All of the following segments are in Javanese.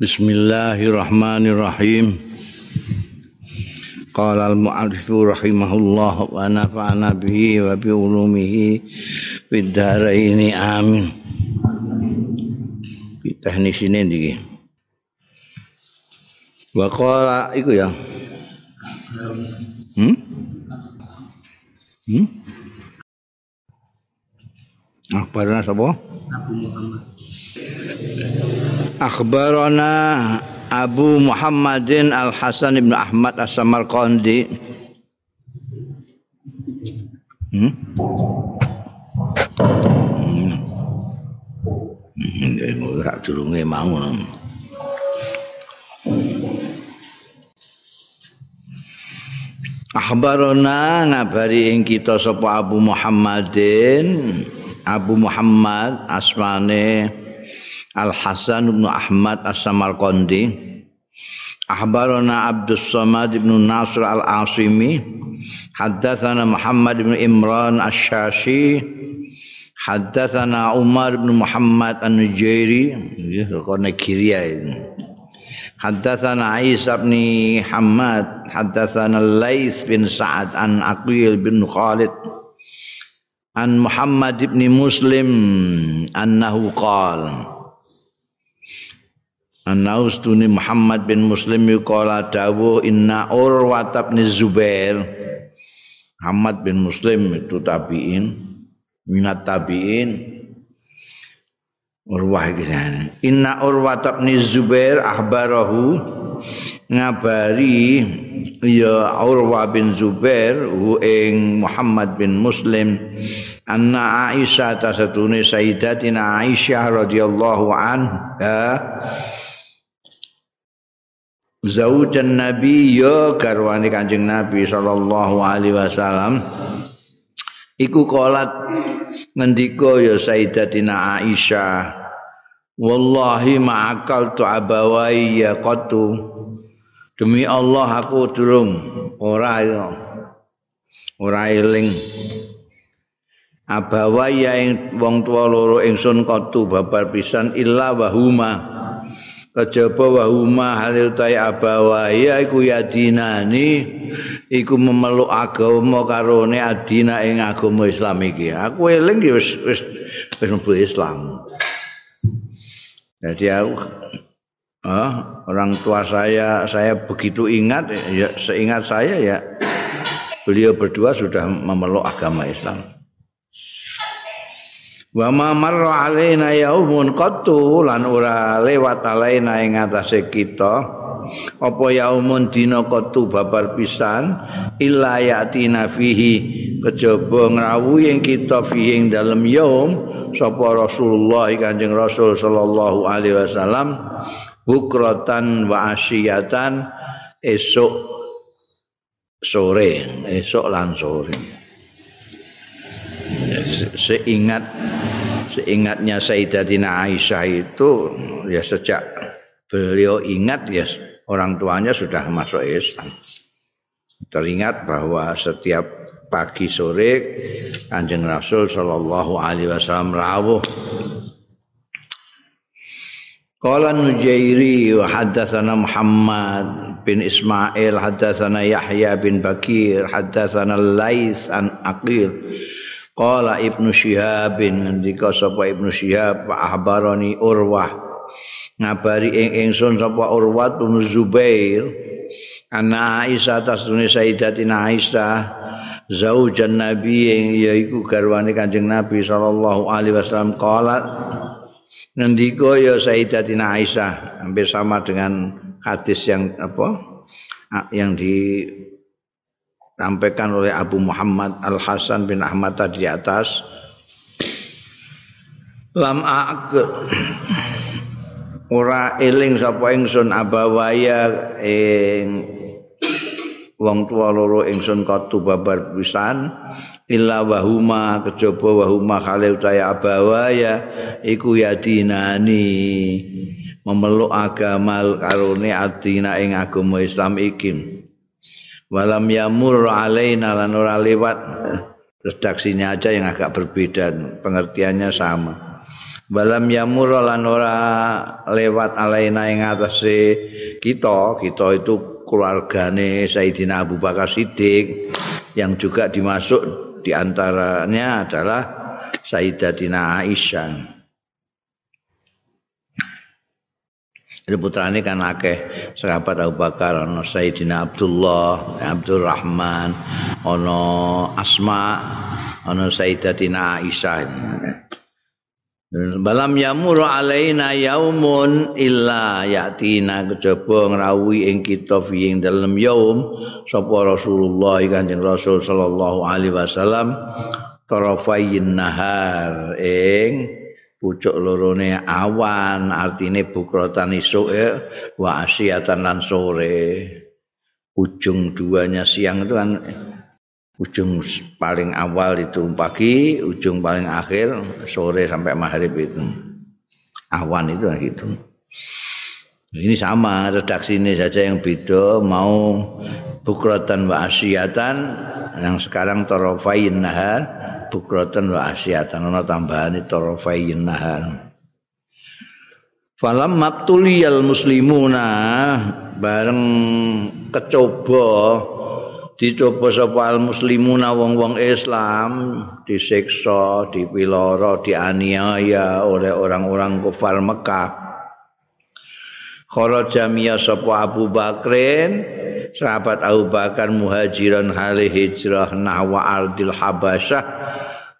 Bismillahirrahmanirrahim. Qala al-mu'allif rahimahullah wa nafa'ana bihi wa bi ulumihi fid dharain amin. Teknis ini iki. Wa qala iku ya. Hmm? Hmm? Akhbarana sapa? Abu Muhammad. Akhbarana Abu Muhammadin Al Hasan ibn Ahmad As Samarqandi. Hmm? Hmm, ora durunge mau. Akhbarana ngabari ing kita sapa Abu Muhammadin Abu Muhammad asmane Al Hasan bin Ahmad As-Samarqandi Akhbarana Abdus Samad bin Nasr Al-Asimi Haddatsana Muhammad bin Imran Asy-Syashi Haddatsana Umar bin Muhammad An-Nujairi ya kene kiri Haddatsana Isa bin Hamad Haddatsana Lais bin Sa'ad an Aqil bin Khalid an Muhammad bin Muslim annahu qala Anaustuni Muhammad bin Muslim yuqala dawuh inna Urwat bin Zubair. Muhammad bin Muslim itu tabi'in minat tabi'in. Urwah iki Inna Urwat bin Zubair ahbarahu ngabari ya Urwah bin Zubair hu ing Muhammad bin Muslim. Anna Aisyah tasatune Sayyidatina Aisyah radhiyallahu anha zaujan nabi ya garwane kanjeng nabi sallallahu alaihi wasallam. Iku kolat ngendika ya sayyidatina aisyah wallahi ma'akal tu abawai ya qatu. Demi Allah aku durung ora ora eling. Abawai ya wong tuwa loro ingsun qatu babar pisan illa wahuma kejaba wa huma halil ta'i abawaya iku yadinani iku memeluk agama karone adina ing agama Islam iki. Aku eling ya wis wis wis Islam. Jadi aku ah, orang tua saya saya begitu ingat ya seingat saya ya beliau berdua sudah memeluk agama Islam wa ma marra alaina yaumun qattu lan ora lewat alaina ing atase kita. Apa yaumun dina qattu babar pisan illa yatina fihi. Kejaba ngrawuhi ing kita fihi ing dalem yaum sapa Rasulullah Kanjeng Rasul sallallahu alaihi wasallam bukratan wa asyiyatan esok sore esok lan sore seingat seingatnya Sayyidatina Aisyah itu ya sejak beliau ingat ya orang tuanya sudah masuk Islam. Teringat bahwa setiap pagi sore Kanjeng Rasul sallallahu alaihi wasallam rawuh Qala Nujairi wa haddatsana Muhammad bin Ismail haddatsana Yahya bin Bakir haddatsana Lais an Aqil Qala Ibnu Syihab ngendika sapa Ibnu Syihab ahbarani Urwah. Ngabari ing ingsun sapa Urwah bin Zubair ana Aisyah tasune Sayyidatina Aisyah zaujan Nabi yang yaiku garwane Kanjeng Nabi sallallahu alaihi wasallam qala ngendika ya Sayyidatina Aisyah hampir sama dengan hadis yang apa yang di disampaikan oleh Abu Muhammad Al Hasan bin Ahmad tadi di atas. Lam ak ora eling sapa ingsun abawaya ing wong tua loro ingsun katu babar pisan. Illa wahuma kejaba wahuma khalil taya abawaya iku yadinani. Memeluk agama karone adina ing agama Islam iki walam yamur alaina lan ora lewat. Redaksinya aja yang agak berbeda pengertiannya sama. Balam yamur lan ora lewat alaina ing atase kita. Kita itu keluargane Sayyidina Abu Bakar Siddiq. Yang juga dimasuk diantaranya adalah Sayyidatina Aisyah Jadi putrane kan akeh sahabat Abu Bakar ana Sayyidina Abdullah, Abdurrahman, ana Asma, ana Sayyidatina Aisyah. Balam yamur alaina yaumun illa yatina kejaba ngrawi ing kita fi ing dalem yaum sapa Rasulullah Kanjeng Rasul sallallahu alaihi wasallam tarafayin nahar ing pucuk lorone awan artine bukrotan isuk ya wa asyatan lan sore. Ujung duanya siang itu kan ujung paling awal itu pagi ujung paling akhir sore sampai maghrib itu. Awan itu gitu. Ini sama redaksi ini saja yang beda mau bukrotan wa asyatan yang sekarang torofain nahar bukratan wa asyatan ana tambahane tarafayn nahar falam maqtuliyal muslimuna bareng kecoba dicoba sapa al muslimuna wong-wong Islam disiksa dipiloro dianiaya oleh orang-orang kafir Mekah. Kharaja miya sapa Abu Bakrin sahabat Abu Bakar muhajiran hali hijrah nahwa ardil habasyah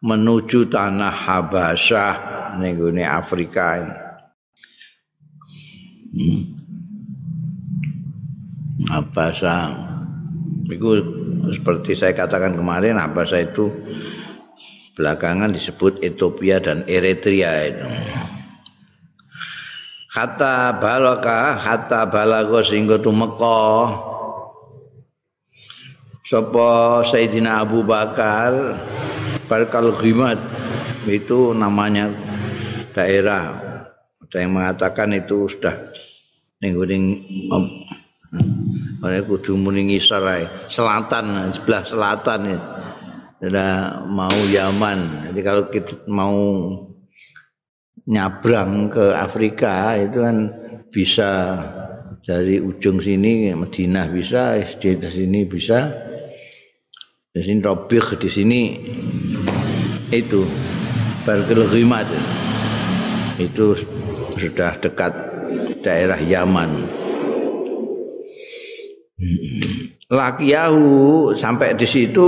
menuju tanah habasyah ning Afrika hmm. Habasyah itu seperti saya katakan kemarin Habasyah itu belakangan disebut Ethiopia dan Eritrea itu. Kata balaka kata balago sehingga tu Mekah sapa Sayyidina Abu Bakar? Barkal Ghimat. Itu namanya daerah. Ada yang mengatakan itu sudah ning Mereka kudu muni selatan, sebelah selatan ya. Sudah mau Yaman. Jadi kalau kita mau nyabrang ke Afrika itu kan bisa dari ujung sini Madinah bisa, di sini bisa, di sini Robih di sini itu Barkil Ghimat itu sudah dekat daerah Yaman. Lakiyahu sampai di situ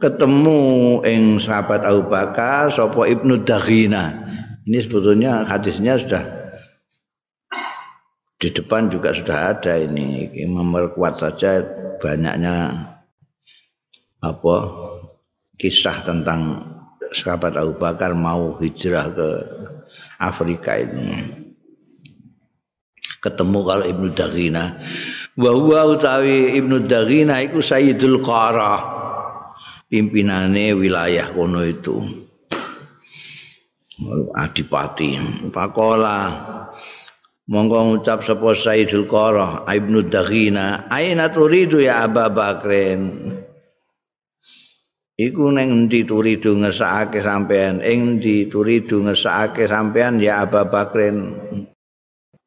ketemu ing sahabat Abu Bakar Sopo Ibnu Daghina. Ini sebetulnya hadisnya sudah di depan juga sudah ada ini memperkuat saja banyaknya apa? Kisah tentang sahabat Abu Bakar mau hijrah ke Afrika ini ketemu kalau Ibnu Daghina. Bahwa utawi Ibnu Daghina itu Sayyidul Qara pimpinane wilayah kono itu. Adipati. Pakola monggo ngucap sapa Sayyidul Qara Ibnu Daghina aina turidu ya Abu Bakrin iku ning endi turidu ngersakake sampean ing endi turidu ngersakake sampean ya Abu Bakrin.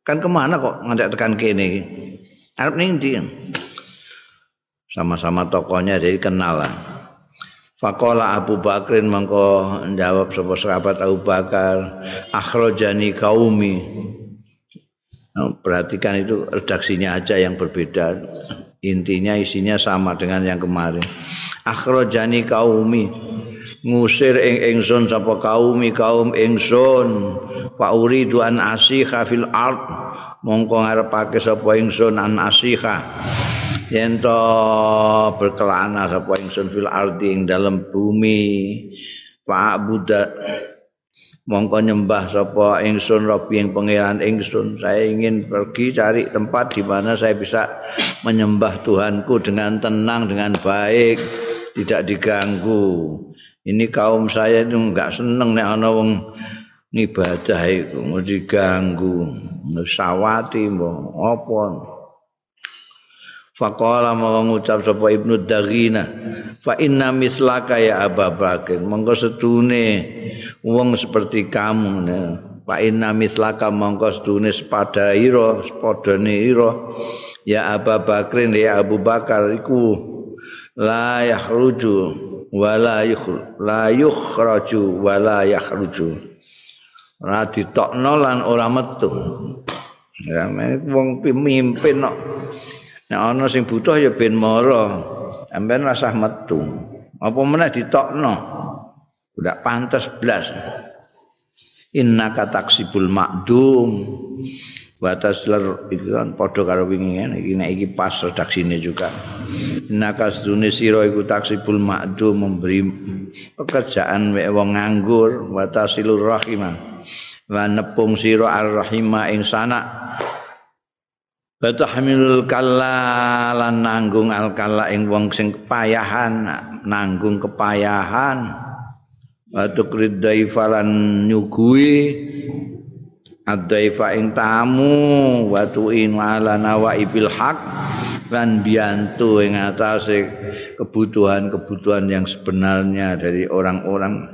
Kan kemana kok ngantek tekan kene arep ning endi? Sama-sama tokohnya jadi kenal lah. Fakola Abu Bakrin mengko jawab sapa sahabat Abu Bakar akhrajani kaumi perhatikan itu redaksinya aja yang berbeda intinya isinya sama dengan yang kemarin. Akhrajani kaumi. Ngusir ing ingsun sapa kaumi kaum ingsun fa uridu an asiha fil ard. Mongko ngarepake sapa ingsun an asiha yen to berkelana sapa ingsun fil ardi ing dalam bumi. Fa buddha mongko nyembah sapa ingsun Rabbi ing pangeran ingsun. Saya ingin pergi cari tempat di mana saya bisa menyembah Tuhanku dengan tenang dengan baik tidak diganggu. Ini kaum saya itu enggak seneng nek ana wong ngibadah iku diganggu. Sawati mbok apa Faqala mau ngucap sapa Ibnu Daghina fa inna mislaka ya Abu Bakar monggo setune wong seperti kamu Pak inna mislaka mongko sedune pada ira padane ira. Ya Abu Bakrin ya Abu Bakar iku la yakhruju wala yukh la yukhraju wala yakhruju. Ora ditokno lan ora metu. Ya wong pemimpin kok nek ana sing butuh ya ben mara. Sampean rasah metu. Apa meneh ditokno? Udah pantas blas. Innaka taksibul makdum batas ler iki kan padha karo wingi ngene. Iki nek iki pas redaksine juga. Innaka sedune sira iku taksibul makdum memberi pekerjaan mek wong nganggur. Batasilur rahimah. Lan nepung sira arrahima ing sanak Batahmilul kalla lan nanggung al kalla ing wong sing kepayahan nanggung kepayahan. Atuk ridai falan nyugui. Adaifa ing tamu Watuin ala nawaibil haq Dan biantu ing atas kebutuhan-kebutuhan yang sebenarnya dari orang-orang.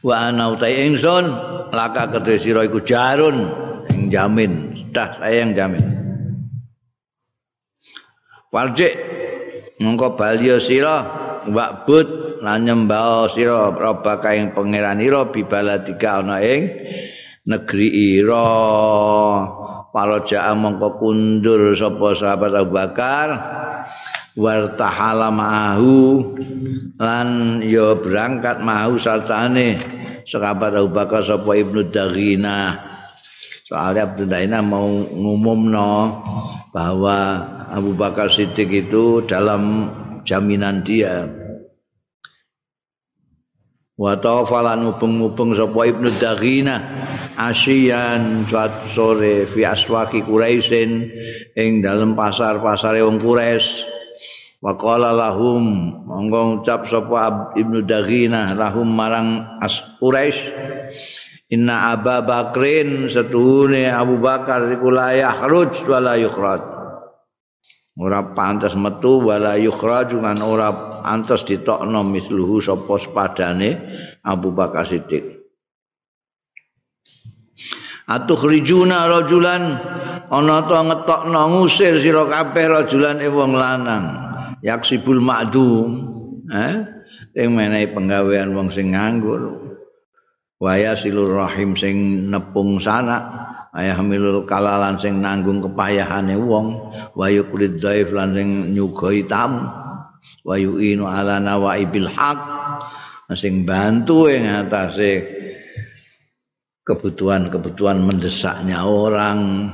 Wa ana utai ingsun laka kedhe iku jarun ing jamin dah saya yang jamin. Warjik mongko balya sira wa'bud lan nyembah sira robaka ing pangeran ira bibaladika ana ing negeri ira. Para jaa mongko kundur sapa sahabat Abu Bakar wartahala ma'ahu lan ya berangkat ma'ahu sartane sahabat Abu Bakar sapa Ibnu Daghina soalnya Ibnu Daghina mau ngumumno bahwa Abu Bakar Siddiq itu dalam jaminan dia. Wa tawafalan mubeng-mubeng sapa Ibnu Daghina asyian suatu sore fi aswaki Quraisyin ing dalem pasar-pasare wong Quraisy. Wa qala lahum monggo ngucap sapa Ibnu Daghina lahum marang as Quraisy Inna Abu Bakrin setuhune Abu Bakar iku la yakhruj wala yukhraj. Ora pantas metu wala yukhraj lan ora antos ditokno misluhu sapa sepadane Abu Bakar Siddiq. Atukhrijuna rajulan ana ta ngetokno ngusir sira kabeh rajulan e wong lanang. Yaksibul ma'dum eh? Sing menehi penggawean wong sing nganggur waya silur rahim sing nepung sana ayah milul kalalan sing nanggung kepayahane wong wayu kulit dhaif lan sing nyugoi tamu wa yu'inu ala nawaibil haq sing bantu ing atase kebutuhan-kebutuhan mendesaknya orang.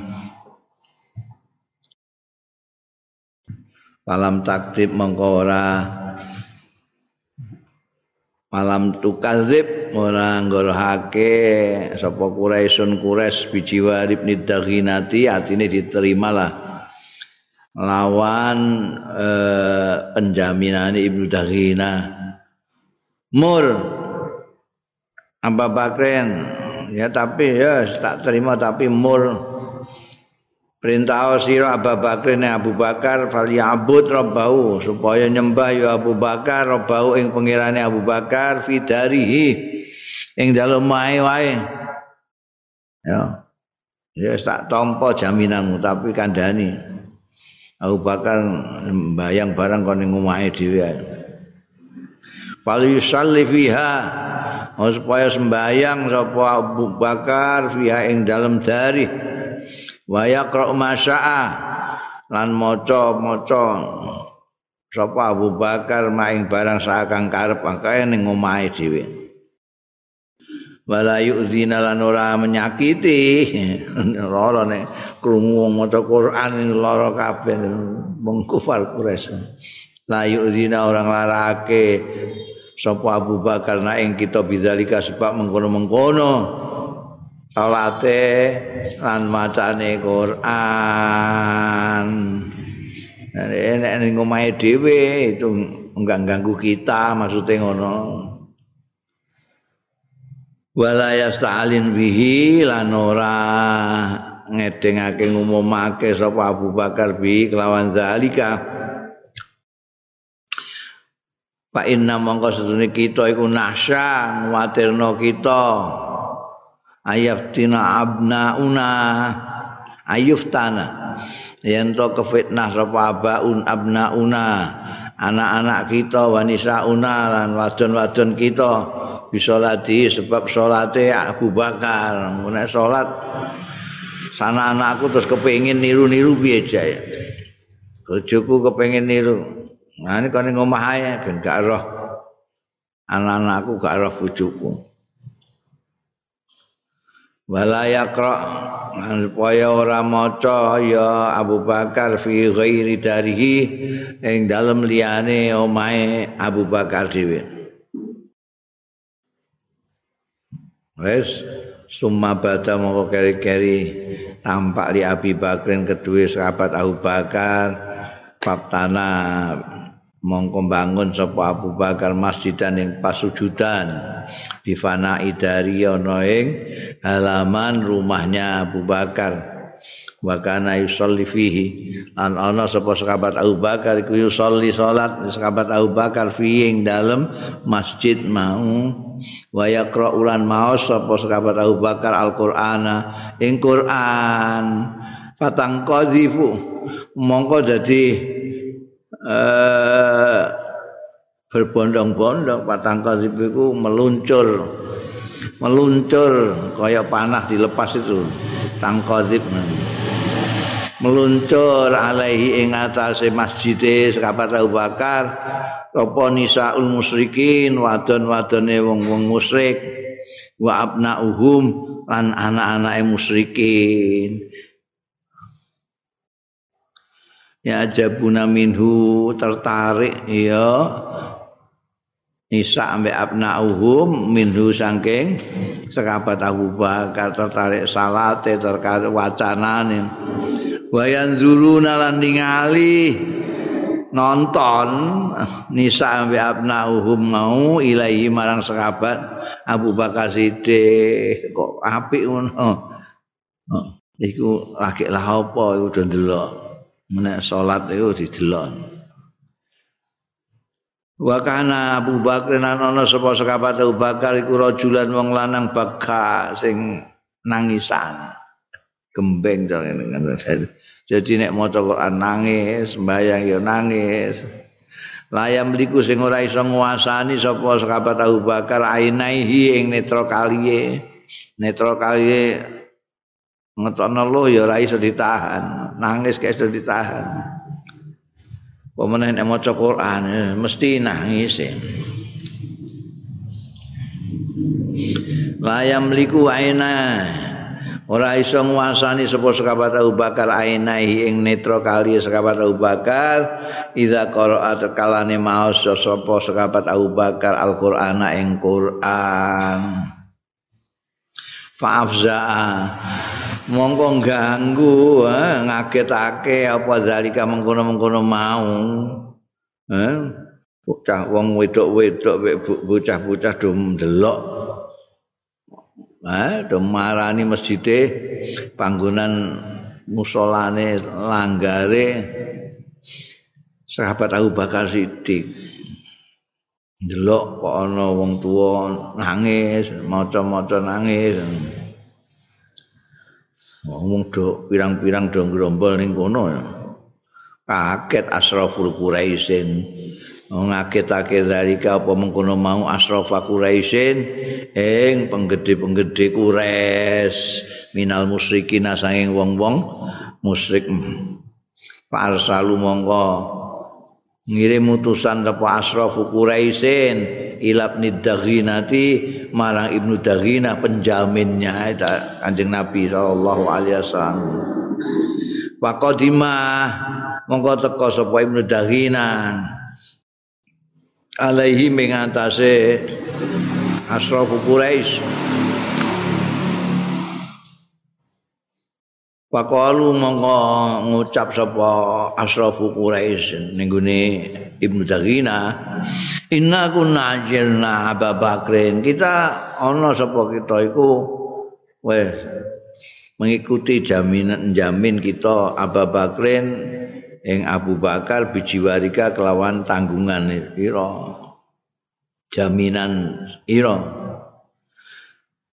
Malam taktib mengkora malam tukadzib ora ngorohake sapa Quraisyun Quraisy bijiwa ibn Daghinati artine diterimalah. Lawan eh, penjaminan Ibnu Daghina. Mur. Abu Bakrin. Ya tapi ya tak terima tapi mur perintah sira Abu Bakrin Abu Bakar fal ya'bud rabbahu supaya nyembah ya Abu Bakar rabbahu ing pengirane Abu Bakar fidarihi ing dalem wae wae. Ya. Ya tak tampa jaminanmu tapi kandhani. Abu Bakar bayang barang kon ning omahe dhewe. Yusalli fiha oh, supaya sembayang sapa Abu Bakar fiha ing dalem dari wa yaqra masya'a lan maca-maca sapa Abu Bakar maing barang sakang karep akae ning omahe dhewe. wala yu'zina lan ora menyakiti. Lara nek krungu maca Quran lara kabeh wong kufar Quraisy. La yu'zina orang larake sapa Abu Bakar nek ing kita bidzalika sebab mengkono-mengkono salate lan macane Quran. Nek ning omahe dhewe itu enggak ganggu kita maksudnya ngono. Wala yasta'alin bihi lan ora ngedengake ngumumake sapa Abu Bakar bi kelawan zalika. Pak Inna mongko sedune kita iku nahsya nguwatirno kita ayaftina abnauna. Ayuftana. Yen to kefitnah sapa abaun abnauna. Anak-anak kita wanisa una lan wadon-wadon kita bisa lati sebab salate Abu Bakar. Nek salat sana anakku terus kepengin niru-niru piye jae bojoku kepengin niru. Nah ini kan ngomah ae ben gak roh. Anak-anakku gak roh bojoku wala yaqra. Supaya ora maca ya Abu Bakar fi ghairi darihi ing dalem liyane omahe Abu Bakar dhewe. Wes summa bada mongko keri-keri tampak li Abi Bakrin kedua sahabat Abu Bakar Faktana mongko bangun sapa Abu Bakar masjidan yang pasujudan. Bifana idari ana ing halaman rumahnya Abu Bakar. Wa kana yusalli fihi. An ana sapa sahabat Abu Bakar iku yusalli salat sahabat Abu Bakar fi ing dalem masjid mau. Wa yaqra ulan maos sapa sahabat Abu Bakar Al-Qur'ana ing Qur'an. Patang qadhifu mongko dadi eh berbondong-bondong patang kasih itu meluncur meluncur kayak panah dilepas itu tangkodip meluncur alaihi ing atase masjid sekabat Abu Bakar apa nisaul musyrikin wadon-wadone wong-wong musyrik wa abnauhum lan anak-anake musyrikin ya jabuna minhu tertarik ya Nisa ambek abnauhum minhu sangking sekabat Abu Bakar tertarik salate terkait wacanane wayan zuruna lan ningali nonton Nisa ambek abnauhum mau ilahi marang sekabat Abu Bakar Siddiq. Kok apik ngono? Iku lagi lah apa iku ndelok menek salat iku didelok Wa kana Abu Bakar lan ana sapa sekabat Abu Bakar iku rajulan wong lanang baka sing nangisan. Gembeng Jadi nek maca Quran nangis, sembahyang ya nangis. Layam liku sing ora iso nguasani sapa sekabat Abu Bakar ainaihi ing netra kaliye. Netra kaliye ngetokno lo ya ora iso ditahan. Nangis kae iso ditahan. Pemenang nek maca Quran mesti nangis. Eh. Layam liku aina ora iso nguasani sapa sekabat Abu Bakar ainaihi ing netra kali sekabat Abu Bakar idza qara'at kalane maos sapa sekabat Abu Bakar Al-Qur'ana ing Qur'an Fa'afza'a mongko ganggu eh, ngagetake apa zalika mengkono-mengkono mau. Eh bocah wong wedok-wedok bocah-bocah do ndelok. Eh do marani masjide panggonan musolane langgare sahabat Abu Bakar Siddiq ndelok kok ana wong tuwa nangis maca-maca nangis. Ngomong do pirang-pirang do grombol ning kono kaget asraful quraisin ngagetake dalika apa mengkono mau asrafa quraisin ing penggede-penggede kures minal musyrikin sanging wong-wong musyrik. Parsalu mongko ngirim utusan apa asrafu quraisin ilab nidaghinati marang ibnu daghina penjaminnya kanjeng nabi sallallahu alaihi wasallam. Pakodima mongko teko sapa ibnu daghina alaihi mengatase asrafu quraish Pakalu mongko ngucap sapa asrafu Quraisy ning Ibnu Daghina inna kunna ajilna Abu Bakrin. Kita ana sapa kita iku wes mengikuti jaminan jamin kita Abu Bakrin ing Abu Bakar bijiwarika kelawan tanggungan ira jaminan ira.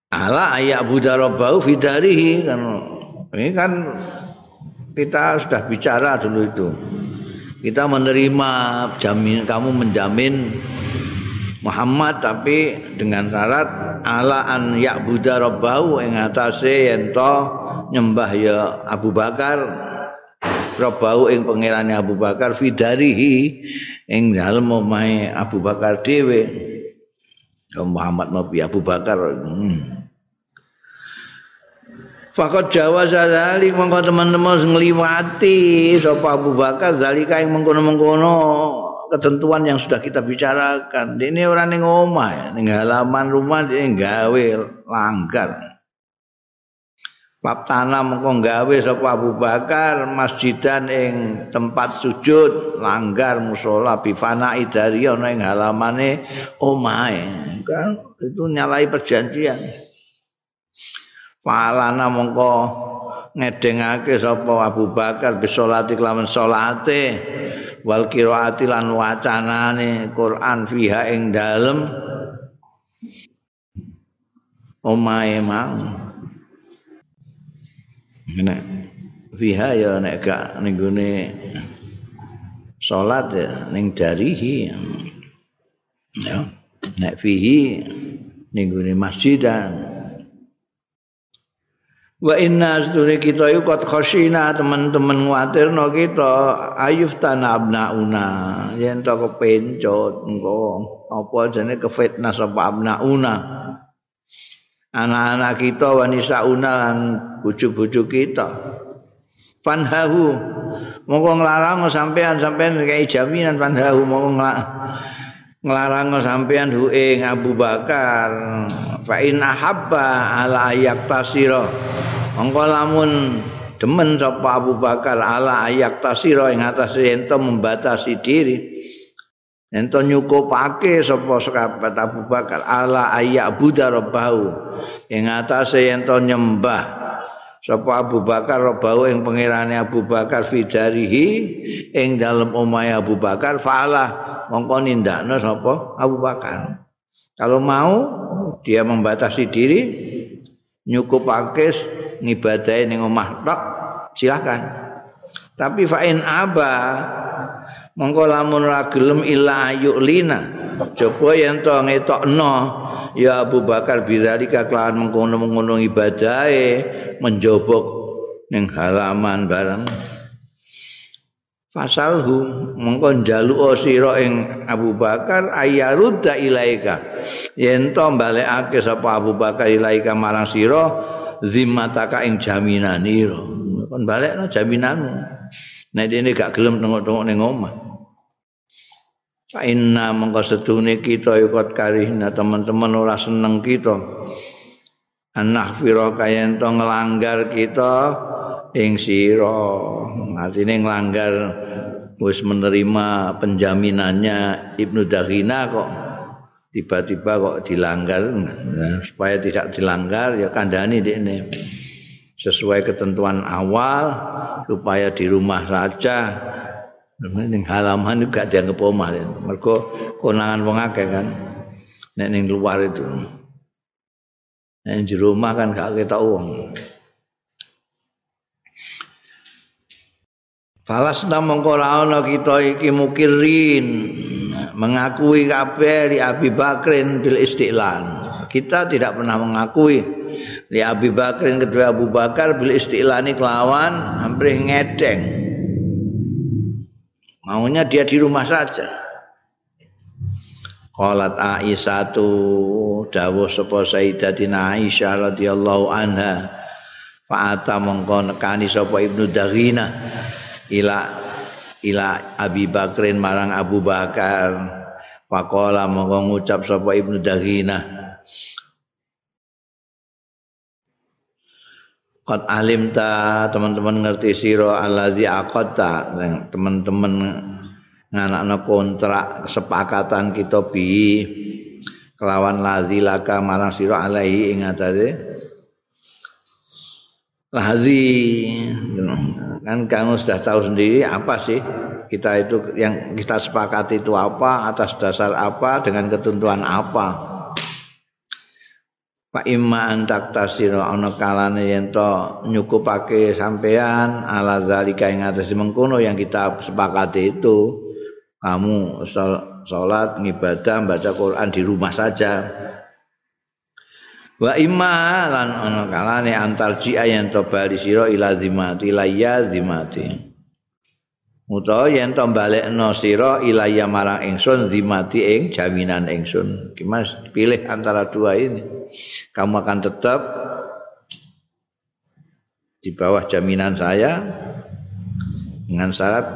Ala ayak budarobau fidarihi kan ini kan kita sudah bicara dulu itu. Kita menerima jamin kamu menjamin Muhammad tapi dengan syarat ala an yak buddha rabbahu ing atase yen nyembah ya Abu Bakar. Rabbahu ing pangerane Abu Bakar fidarihi ing dalem omahe Abu Bakar dhewe. Muhammad Nabi Abu Bakar. Hmm. Fakat Jawa sadali mengko teman-teman ngliwati sapa Abu Bakar zalika yang mengkono-mengkono ketentuan yang sudah kita bicarakan. Ini orang ning omah, ning halaman rumah dia gawe langgar. Bab tanah mengko gawe sapa Abu Bakar masjidan ing tempat sujud langgar musola bifana idari ana ing halamane omahe. Kan itu nyalai perjanjian. Falana mongko ngedengake sapa Abu Bakar bisolati kelawan salate wal qiraati lan wacanane Quran fiha ing dalem. Omahe mau. Nek fiha ya nek gak ning gone salat ya ning darihi. Ya nek fihi ning gone masjidan Wa inna sedune kita iku kot khosina teman-teman nguatirno kita ayuf tanabna una yen to kepencut engko apa jane kefitnah sapa abna una anak-anak kita wanisa una lan bojo-bojo kita. Fanhahu monggo nglarang sampean sampean kayak jaminan fanhahu monggo nglarang sampean hu ing Abu Bakar. Fa in ahabba ala ayak tasira Mongko lamun demen sapa Abu Bakar ala ayak tasira ing atas ento membatasi diri. Ento nyukupake sapa sekabat Abu Bakar ala ayak Buddha rabbahu ing atas ento nyembah sapa Abu Bakar rabbahu ing pangerane Abu Bakar fidarihi ing dalem omahe Abu Bakar faala mongko nindakno sapa Abu Bakar. Kalau mau dia membatasi diri nyukupake ngibadahi ning omah tok silakan tapi fa in aba mongko lamun ora gelem illa ayulina. Coba yen to ngetokno ya Abu Bakar bidzalika kelawan mengkono-mengkono ibadahe menjobok ning halaman bareng fasalhu mongko njaluk sira ing Abu Bakar ayarudda ilaika? Yen to balekake sapa Abu Bakar ilaika marang sira zimmataka ing jaminanira kon balekno jaminanmu. Nek dene gak gelem tengok-tengok ning omah. Inna mongko sedune kita ikut karihna teman-teman ora seneng kita. Anak fira kayen to nglanggar kita ing sira. Artine nglanggar wis menerima penjaminannya Ibnu Daghina kok tiba-tiba kok dilanggar. Nah, supaya tidak dilanggar ya kandani ini sesuai ketentuan awal supaya di rumah saja ning halaman juga dianggap omah mergo konangan wong akeh kan. Nek ning luar itu. Nek di rumah kan gak ketok wong Falas mongko ora ana kita iki mukirin mengakui kabeh di Abi Bakrin bil istiqlan. Kita tidak pernah mengakui di Abi Bakrin kedua Abu Bakar bil istiqlani kelawan hampir ngedeng. Maunya dia di rumah saja. Qalat Aisyatu dawuh sapa Sayyidatina Aisyah radhiyallahu anha. Fa'ata mongko nekani sapa Ibnu Daghina ila ila Abi Bakrin marang Abu Bakar. Faqala monggo ngucap sapa Ibnu Daghina Qad alimta teman-teman ngerti sira allazi aqatta teman-teman nganakno kontrak kesepakatan kita bi. Kelawan lazilaka marang sira alaihi ing atase lazi kan kamu sudah tahu sendiri apa sih kita itu yang kita sepakati itu apa atas dasar apa dengan ketentuan apa? Pak imma antak tasira ana kalane yen to nyukupake sampean ala zalika ing atas mengkono yang kita sepakati itu. Kamu salat ngibadah baca Quran di rumah saja wa imma lan ana kalane antar ji yen to bali sira ila zimati ila zimati. Utawa yen to balekno sira ilaya marang ingsun zimati ing jaminan ingsun. Mas pilih antara dua ini. Kamu akan tetap di bawah jaminan saya dengan syarat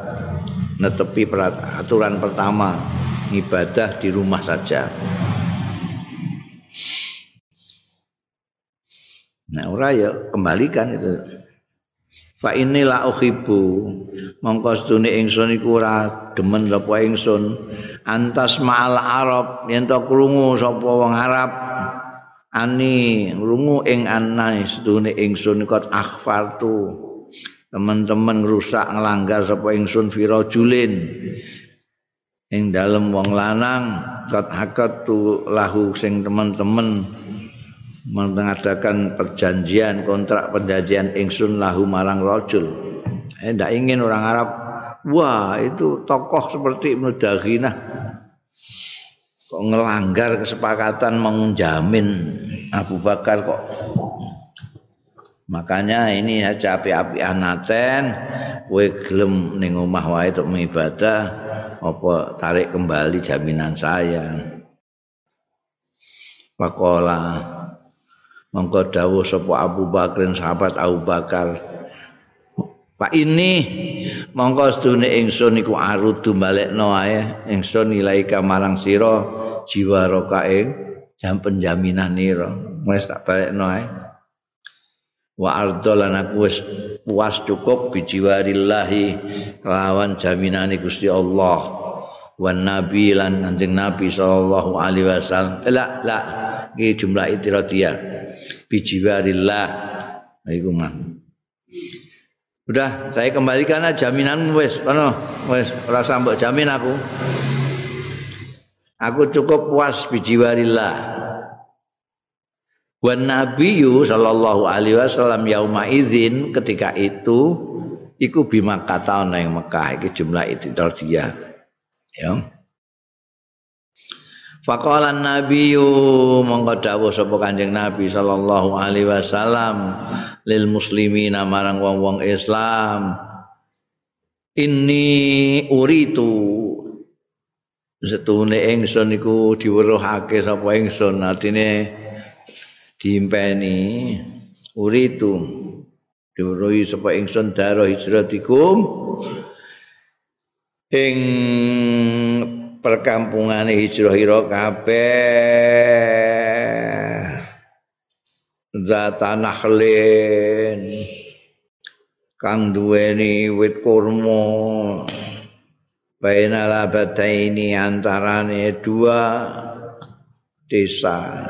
netepi aturan pertama ibadah di rumah saja Nah, ora ya kembalikan itu. fa inni la uhibbu mongko sedune ingsun iku ora demen sapa ingsun. Antas ma'al arab yen to krungu sapa wong arab. Ani krungu ing anane sedune ingsun kot akhfartu. Teman-teman ngrusak nglanggar sapa ingsun firajulin ing dalem wong lanang kot hakat tu lahu sing teman-teman mengadakan perjanjian kontrak perjanjian ingsun lahu marang rajul. Eh ndak ingin orang Arab wah itu tokoh seperti Ibnu Daghinah. Kok ngelanggar kesepakatan menjamin Abu Bakar kok. Makanya ini aja api-api anaten kowe gelem ning omah wae untuk mengibadah apa tarik kembali jaminan saya. Pakola mongko dawuh sapa Abu Bakrin sahabat Abu Bakar. Pak ini mongko sedune ingsun iku arudu balekno ae. Ingsun ilaika marang sira jiwa roka ing jam penjaminan nira wis tak balekno ae. Wa ardolan aku wis puas cukup bijiwarillahi lawan jaminane Gusti Allah. Wan nabi lan kanjeng nabi sallallahu alaihi wasallam. La la iki jumlah itiradiyah bijiwarillah. Iku mah. Udah saya kembalikan aja jaminan wes kono rasa mbok jamin aku. Aku cukup puas bijiwarillah. Wan nabiyyu sallallahu alaihi wasallam yauma idzin ketika itu iku bima kata ana ing Mekah iki jumlah itu dia. Ya Faqala nabiyyu mongko dawuh sapa Kanjeng Nabi sallallahu alaihi wasallam lil muslimina marang wong-wong Islam Inni uritu. Setune ingsun iku diweruhake sapa ingsun artine diimpeni. Uritu diweruhi sapa ingsun daro hijratikum ing perkampungane hijrah ira kabeh. Zata nakhlin. Kang duweni wit kurma. Baina labataini antarane dua desa.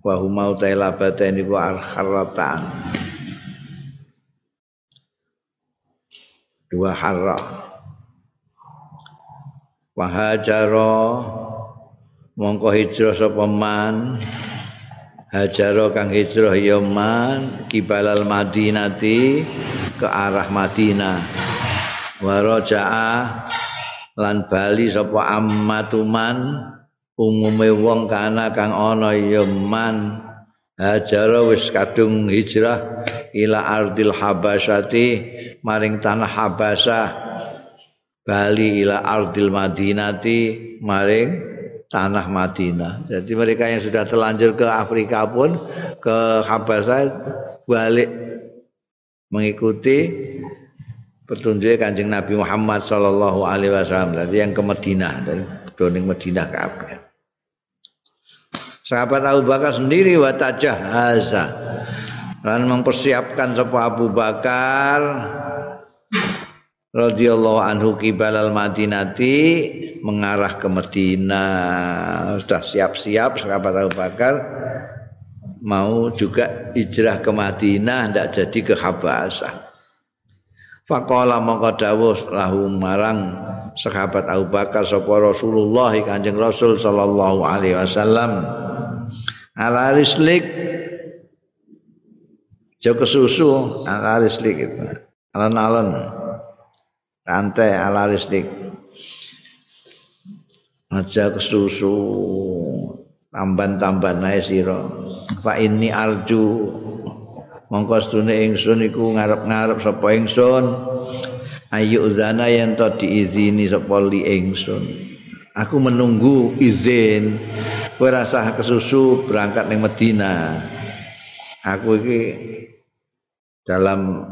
Wa huma labataini wa arkharatan dua harrah Wahajaro mongko hijrah sapa man. Hajaro kang hijrah ya man kibalal madinati ke arah Madinah. Waraja'a lan bali sapa ammatuman umume wong kana kang ana ya man. Hajaro wis kadung hijrah ila ardil habasyati maring tanah habasah Bali ila ardil Madinati maring tanah Madinah. Jadi mereka yang sudah terlanjur ke Afrika pun ke Habasah balik mengikuti petunjuk Kanjeng Nabi Muhammad sallallahu alaihi wasallam. Jadi yang ke Madinah dari doning Madinah ke Afrika. Sahabat Abu Bakar sendiri watajah haza dan mempersiapkan sebuah Abu Bakar radhiyallahu anhu kibalal madinati mengarah ke Madinah sudah siap-siap sahabat Abu Bakar mau juga hijrah ke Madinah tidak jadi ke Habasah Faqala mongko lahu marang sahabat Abu Bakar sapa Rasulullah Kanjeng Rasul sallallahu alaihi wasallam ala rislik Jo kesusu ala rislik itu. Alon-alon. Rantai ala rislik. Aja kesusu. Tamban-tamban nae sira. Fa ini arju. Mongko sedune ingsun iku ngarep-ngarep sapa ingsun. Ayu zana yen to diizini sapa li ingsun. Aku menunggu izin. Kowe rasah kesusu berangkat ning Madinah. Aku iki dalam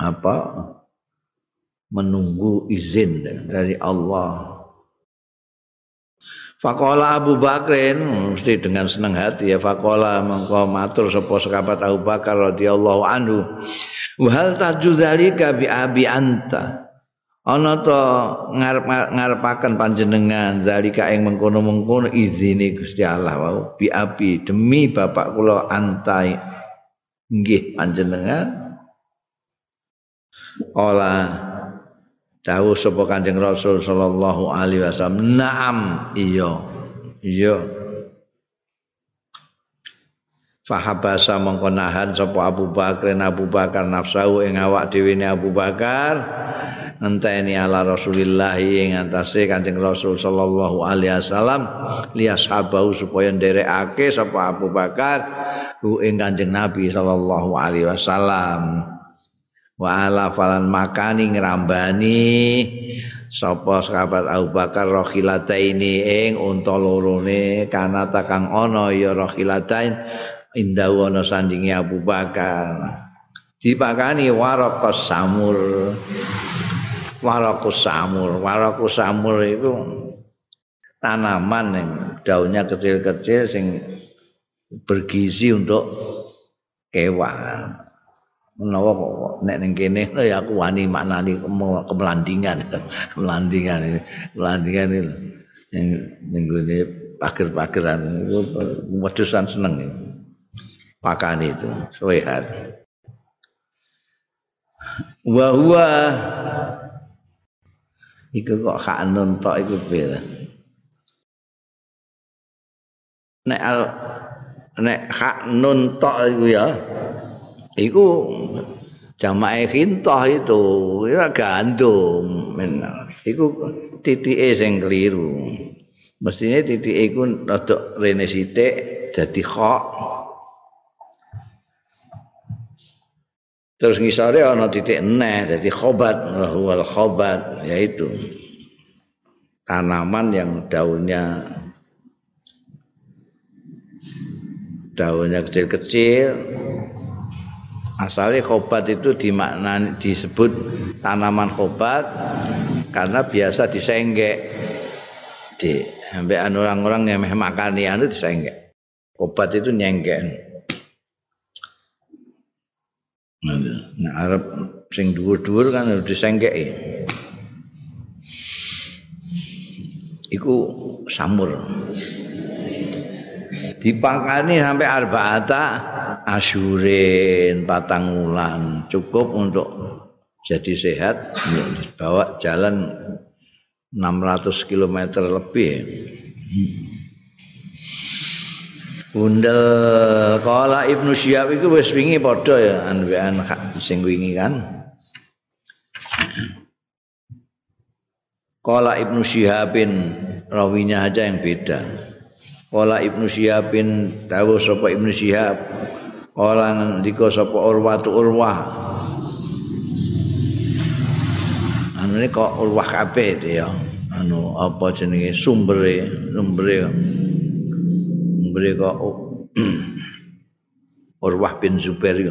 apa menunggu izin dari Allah. Fakola Abu Bakrin mesti dengan senang hati ya Fakola mengkau matur sapa sekabat Abu Bakar radhiyallahu anhu. Wahal tajuzalika bi abi anta. Ana to ngarep ngarepaken panjenengan zalika ing mengkono-mengkono izine Gusti Allah wau bi abi demi bapak kula antai nggih panjenengan Ola dawuh sapa Kanjeng Rasul sallallahu alaihi wasallam, "Na'am, iya." Iya. Fahabasa mongko nahan sapa Abu Bakar Abu Bakar nafsu ing awak dhewe Abu Bakar ngenteni ala Rasulillah ing antase Kanjeng Rasul sallallahu alaihi wasallam lias sahabahu supaya nderekake sapa Abu Bakar ku ing Kanjeng Nabi sallallahu alaihi wasallam. Wa ala falan makani ngrambani. Sapa sahabat Abu Bakar rohilata ini ing unta lorone kanata kang ana ya rohilatain indah ana sandingi Abu Bakar. Dipakani warakus samur. Warakus samur. Warakus samur itu tanaman yang daunnya kecil-kecil sing bergizi untuk kewan menawa nek ning kene ya aku wani maknani kemelandingan. Kemelandingan kemelandingan ini yang nenggone pager-pageran. Itu wedosan seneng pakan itu. Sehat wa huwa. Iku kok hak nontok iku piye nek al nek hak nontok iku ya iku jamae khintah itu ya gandum iku titike sing keliru. Mestine titike iku rada rene sithik dadi kha terus ngisore ana titik eneh dadi khobat wal khobat yaitu tanaman yang daunnya daunnya kecil-kecil asalnya khobat itu dimaknani disebut tanaman khobat karena biasa disenggek. Di sampai orang-orang yang makan itu disenggek. Khobat itu nyenggek. Nah Arab sing dhuwur-dhuwur kan harus disenggek iku samur. Dipangkani sampai arba'ata asyurin patang wulan. Cukup untuk jadi sehat bawa jalan 600 km lebih. Bundel kala Ibnu Syihab itu wis wingi padha ya anwean sing wingi kan. Kala Ibnu Syihabin rawinya aja yang beda. Kala Ibnu Syihabin tahu sapa Ibnu Syihab Kala ngendika sapa Urwah tu Urwah. Anu ini kok Urwah kabeh itu ya. Anu apa jenenge? Sumbere sumbere. Sumbere kok Urwah bin Zubair itu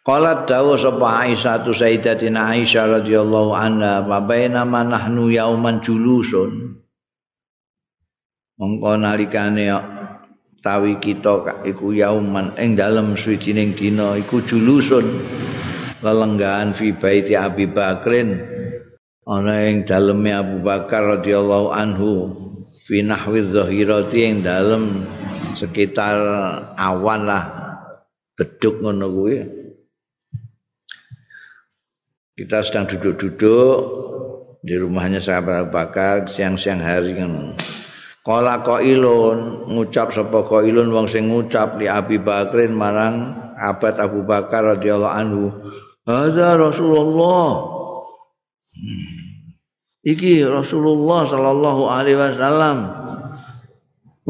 Qalat dawu sapa Aisyah tu Sayyidatina Aisyah radhiyallahu anha wa baina nahnu yauman julusun Mongko nalikane tawi kita iku yauman ing dalem suwijining dina iku julusun lelenggahan fi baiti Abi Bakrin. Ana ing daleme Abu Bakar radhiyallahu anhu fi nahwi dhahirati ing dalem sekitar awan lah beduk ngono kuwi. Kita sedang duduk-duduk di rumahnya sahabat Bakar siang-siang hari kan Kala qailun ngucap sapa qailun wong sing ngucap li Abi Bakrin marang abad Abu Bakar radhiyallahu anhu. Hadza Rasulullah. Iki Rasulullah sallallahu alaihi wasallam.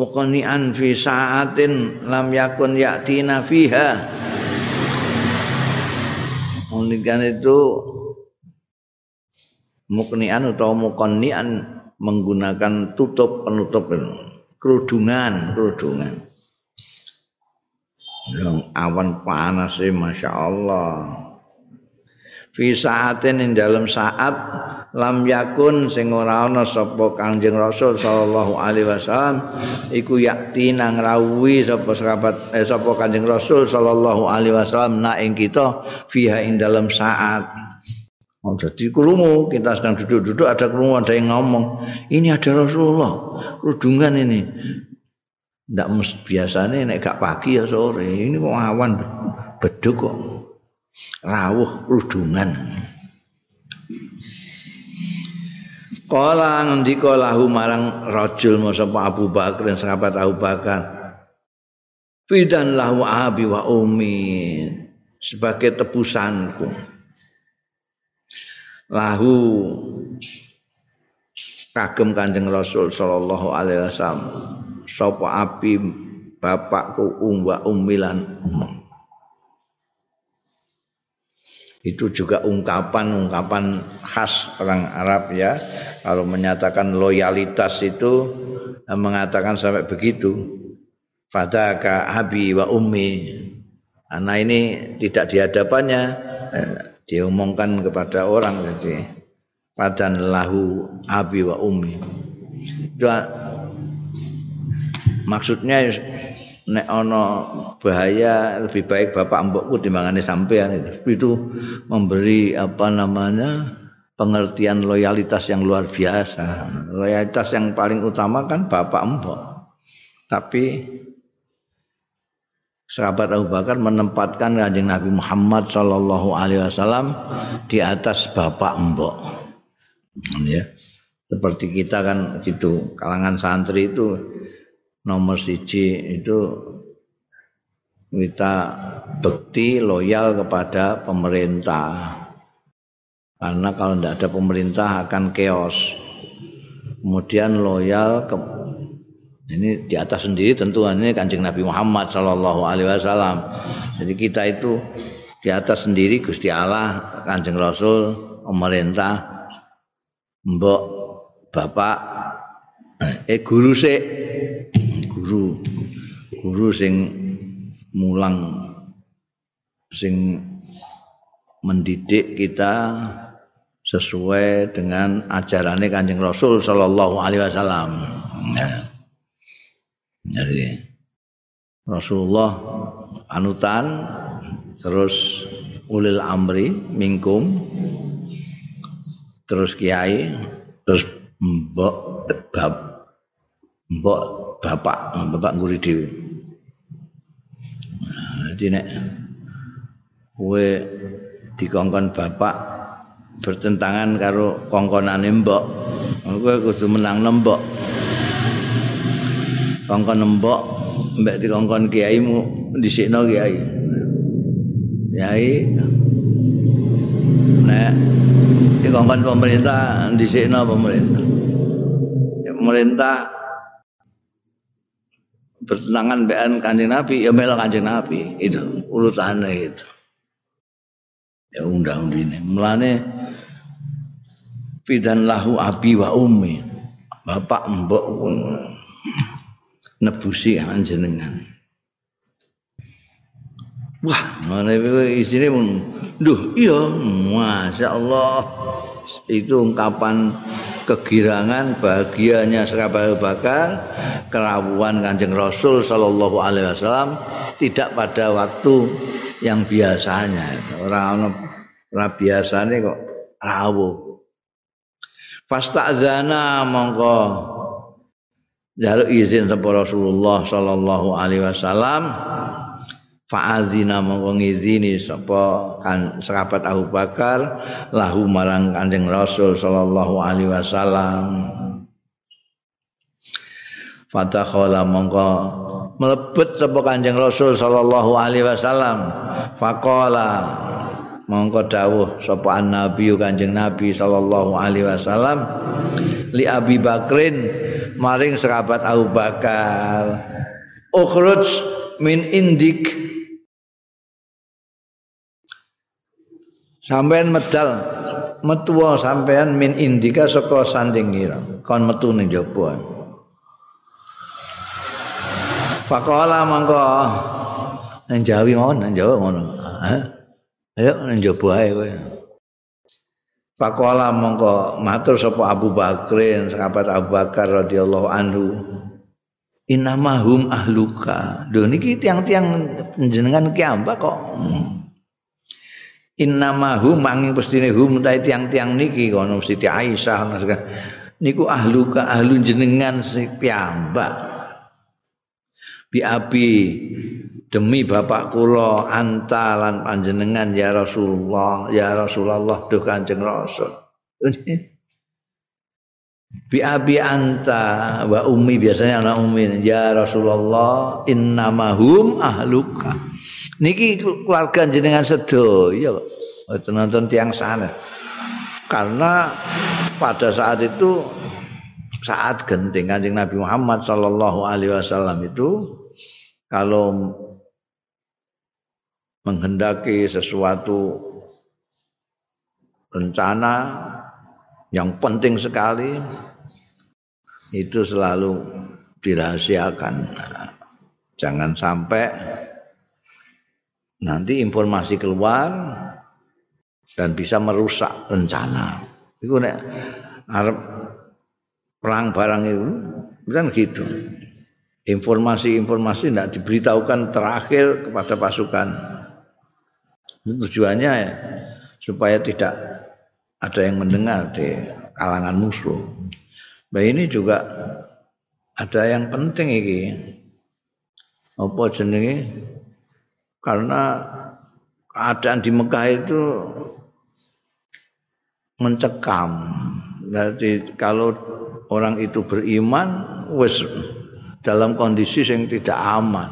Muqani'an fi sa'atin lam yakun ya'tina fiha. Mungkin itu muknian atau muqanni'an menggunakan tutup penutup kerudungan kerudungan. Yang awan panas sih masya Allah. Fi saatin ing dalam saat lam yakun sing ora ana sapa Kanjeng Rasul sallallahu alaihi wasallam iku yakti nang rawuhi sapa sahabat eh sapa Kanjeng Rasul sallallahu alaihi wasallam nak ing kita fiha ing dalam saat Oh, jadi kerumu kita sedang duduk-duduk ada kerumu ada yang ngomong ini ada Rasulullah kerudungan ini. Tidak biasanya nek gak pagi ya sore ini kok awan beduk kok rawuh kerudungan. Kala ngendika lahu marang rajul sapa Abu Bakar dan sahabat Abu Bakar Fidan lahu abi wa umi sebagai tebusanku lahu. Kagem Kanjeng Rasul sallallahu alaihi wasallam. Sapa api bapakku umwa umilan itu juga ungkapan-ungkapan khas orang Arab ya. Kalau menyatakan loyalitas itu mengatakan sampai begitu. Pada ka abi wa ummi. Anak ini tidak dihadapannya diomongkan kepada orang jadi padan lahu abi wa umi itu maksudnya nek ono bahaya lebih baik bapak mbokku timbangane sampean itu. Itu memberi apa namanya pengertian loyalitas yang luar biasa. Loyalitas yang paling utama kan bapak mbok. Tapi sahabat Abu Bakar menempatkan kanjeng Nabi Muhammad Shallallahu Alaihi Wasallam di atas bapak mbok. Ya. Seperti kita kan gitu kalangan santri itu nomor siji itu kita bekti loyal kepada pemerintah. Karena kalau tidak ada pemerintah akan chaos. Kemudian loyal ke ini di atas sendiri tentu ini kanjeng Nabi Muhammad Shallallahu Alaihi Wasallam. Jadi kita itu di atas sendiri Gusti Allah, kanjeng Rasul, pemerintah, mbok, bapak, eh guru sih, guru, guru sing mulang, sing mendidik kita sesuai dengan ajarannya kanjeng Rasul Shallallahu Alaihi Wasallam. Ya. Jadi Rasulullah anutan terus ulil amri mingkum terus kiai terus mbok bab mbok bapak bapak nguri nah, jadi nek kowe dikongkon bapak bertentangan karo kongkonane mbok kowe kudu menang nembok kongkon nembok mbek dikongkon kiaimu dhisikno kiai. Kiai nek dikongkon pemerintah dhisikno pemerintah. Ya, pemerintah bertentangan bean kanjeng nabi ya melo kanjeng nabi itu urutannya itu. Ya undang ini mulane fidan lahu abi wa ummi. Bapak mbok nebusi panjenengan. Wah, mana isine mun. Duh, iya, masyaallah. Itu ungkapan kegirangan bahagianya sahabat Bakar kerawuan Kanjeng Rasul sallallahu alaihi wasallam tidak pada waktu yang biasanya. Orang orang biasanya kok rawuh. Fasta'zana mongko jaluk izin sapa Rasulullah sallallahu alaihi wasallam fa'adzina mongko ngizini sapa kan sahabat Abu Bakar lahu marang Kanjeng Rasul sallallahu alaihi wasallam Fatakhala mongko mlebet sapa Kanjeng Rasul sallallahu alaihi wasallam. Faqala mongko dawuh sapa nabi Kanjeng Nabi sallallahu alaihi wasallam li Abi Bakrin maring sahabat Abu Bakar. Ukhruj min indik. Sampean medal metuwa sampean min indika saka sanding ngira kon metu ning jaba Faqala mangko nang Jawi ngono nang Jawa ngono ayo nang jaba ae kowe Faqala mangko matur sapa Abu Bakrin sahabat Abu Bakar radhiyallahu anhu Inamahum ahluka. Lho niki tiang-tiang panjenengan ki kok. innamahum manging pestine hum ta tiang-tiang niki kono Siti Aisyah niku ahluka ahlu jenengan si piyambak bi demi bapak kula anta lan panjenengan ya Rasulullah ya Rasulullah duh Kanjeng Rasul. Bi abi anta wa ummi biasanya anak ummi ya Rasulullah innamahum ahluka. Niki keluarga jenengan sedaya kok. Nonton tiang sana. Karena pada saat itu saat genting kanjeng Nabi Muhammad Shallallahu Alaihi Wasallam itu kalau menghendaki sesuatu rencana yang penting sekali itu selalu dirahasiakan jangan sampai nanti informasi keluar dan bisa merusak rencana. Itu nek arep perang barang itu kan gitu. Informasi-informasi tidak diberitahukan terakhir kepada pasukan. Tujuannya ya supaya tidak ada yang mendengar di kalangan musuh. Nah ini juga ada yang penting ini. Apa jenenge? karena keadaan di Mekah itu mencekam. Jadi kalau orang itu beriman, wes dalam kondisi yang tidak aman.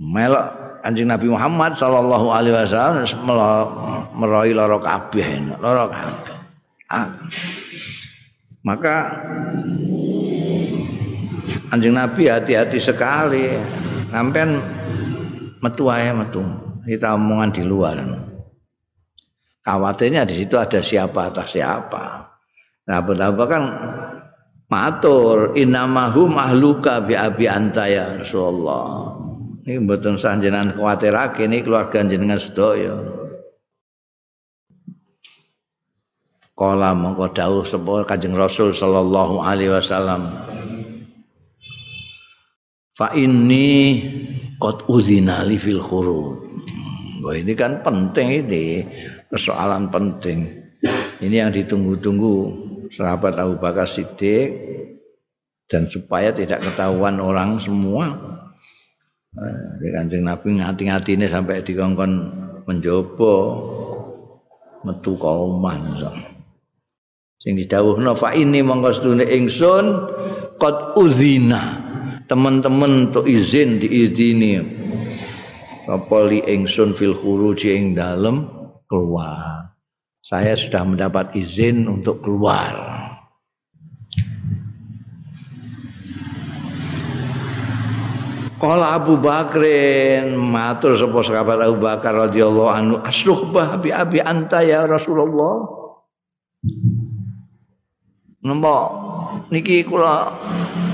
Melok anjing Nabi Muhammad Shallallahu Alaihi Wasallam meroi loro kabeh, loro kabeh. Maka anjing Nabi hati-hati sekali. Sampean metu ae metu. Kita omongan di luar. Khawatirnya di situ ada siapa atas siapa. Nah betapa kan matur inamahum ahluka bi abi anta ya Rasulullah ini mboten sanjenengan kuwatirake ini keluarga jenengan sedaya Kala mongko dawuh sapa Kanjeng Rasul sallallahu alaihi wasallam fa inni qad uzina li fil khuruj Wah ini kan penting ini persoalan penting. Ini yang ditunggu-tunggu sahabat Abu Bakar Siddiq dan supaya tidak ketahuan orang semua. Di kancing Nabi ngati-ngati ini sampai dikongkon menjobo metu kauman. Sing didawuhna fa ini mongko sedune ingsun qad uzina. Teman-teman untuk izin diizini. Apa li ingsun fil khuruji ing dalem? Keluar. Saya sudah mendapat izin untuk keluar Kala Abu Bakrin matur sapa sahabat Abu Bakar radhiyallahu anhu asruhbah bi abi anta ya Rasulullah. Nembo niki kula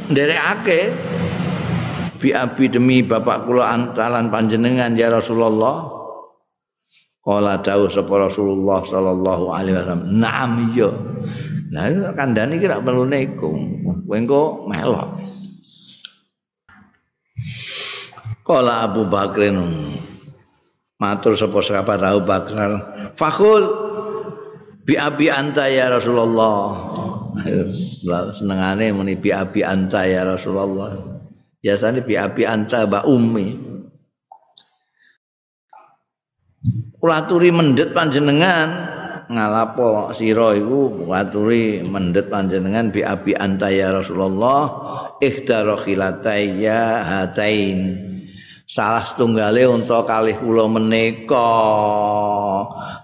nderekake bi abi demi bapak kula antalan panjenengan ya Rasulullah Kala dawuh sapa Rasulullah sallallahu alaihi wasallam, "Na'am iya." Lah kandhane iki ra perlu neko. Kowe engko melok. Kala Abu Bakrin matur sapa sahabat Abu Bakar, "Fakhul bi abi anta ya Rasulullah." Senengane muni bi abi anta ya Rasulullah. biasanya bi abi anta ba ummi kula aturi mendhet panjenengan ngalapo sira iku waturi mendhet panjenengan bi abi anta ya Rasulullah ikhdara khilataya hatain. Salah setunggale unta kalih kula menika.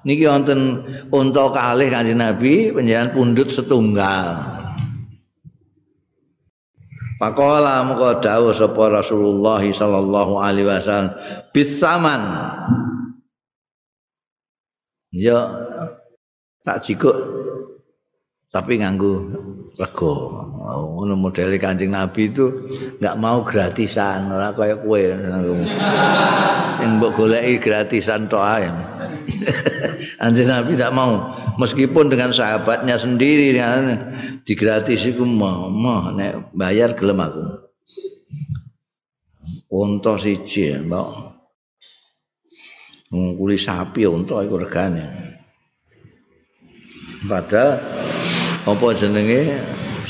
Niki wonten unta kalih kanjeng Nabi panjenengan pundhut setunggal. Pakola muka dawuh sapa Rasulullah sallallahu alaihi wasallam bisaman ya tak jikuk tapi nganggu rego. Ngono modele Kanjeng Nabi itu enggak mau gratisan ora kaya kowe. Yang mbok goleki gratisan tok ae. Kanjeng Nabi tidak mau. Meskipun dengan sahabatnya sendiri digratis iku mau nek bayar gelem aku. Unta siji mbok nguli sapi unta iku regane. Padahal apa jenenge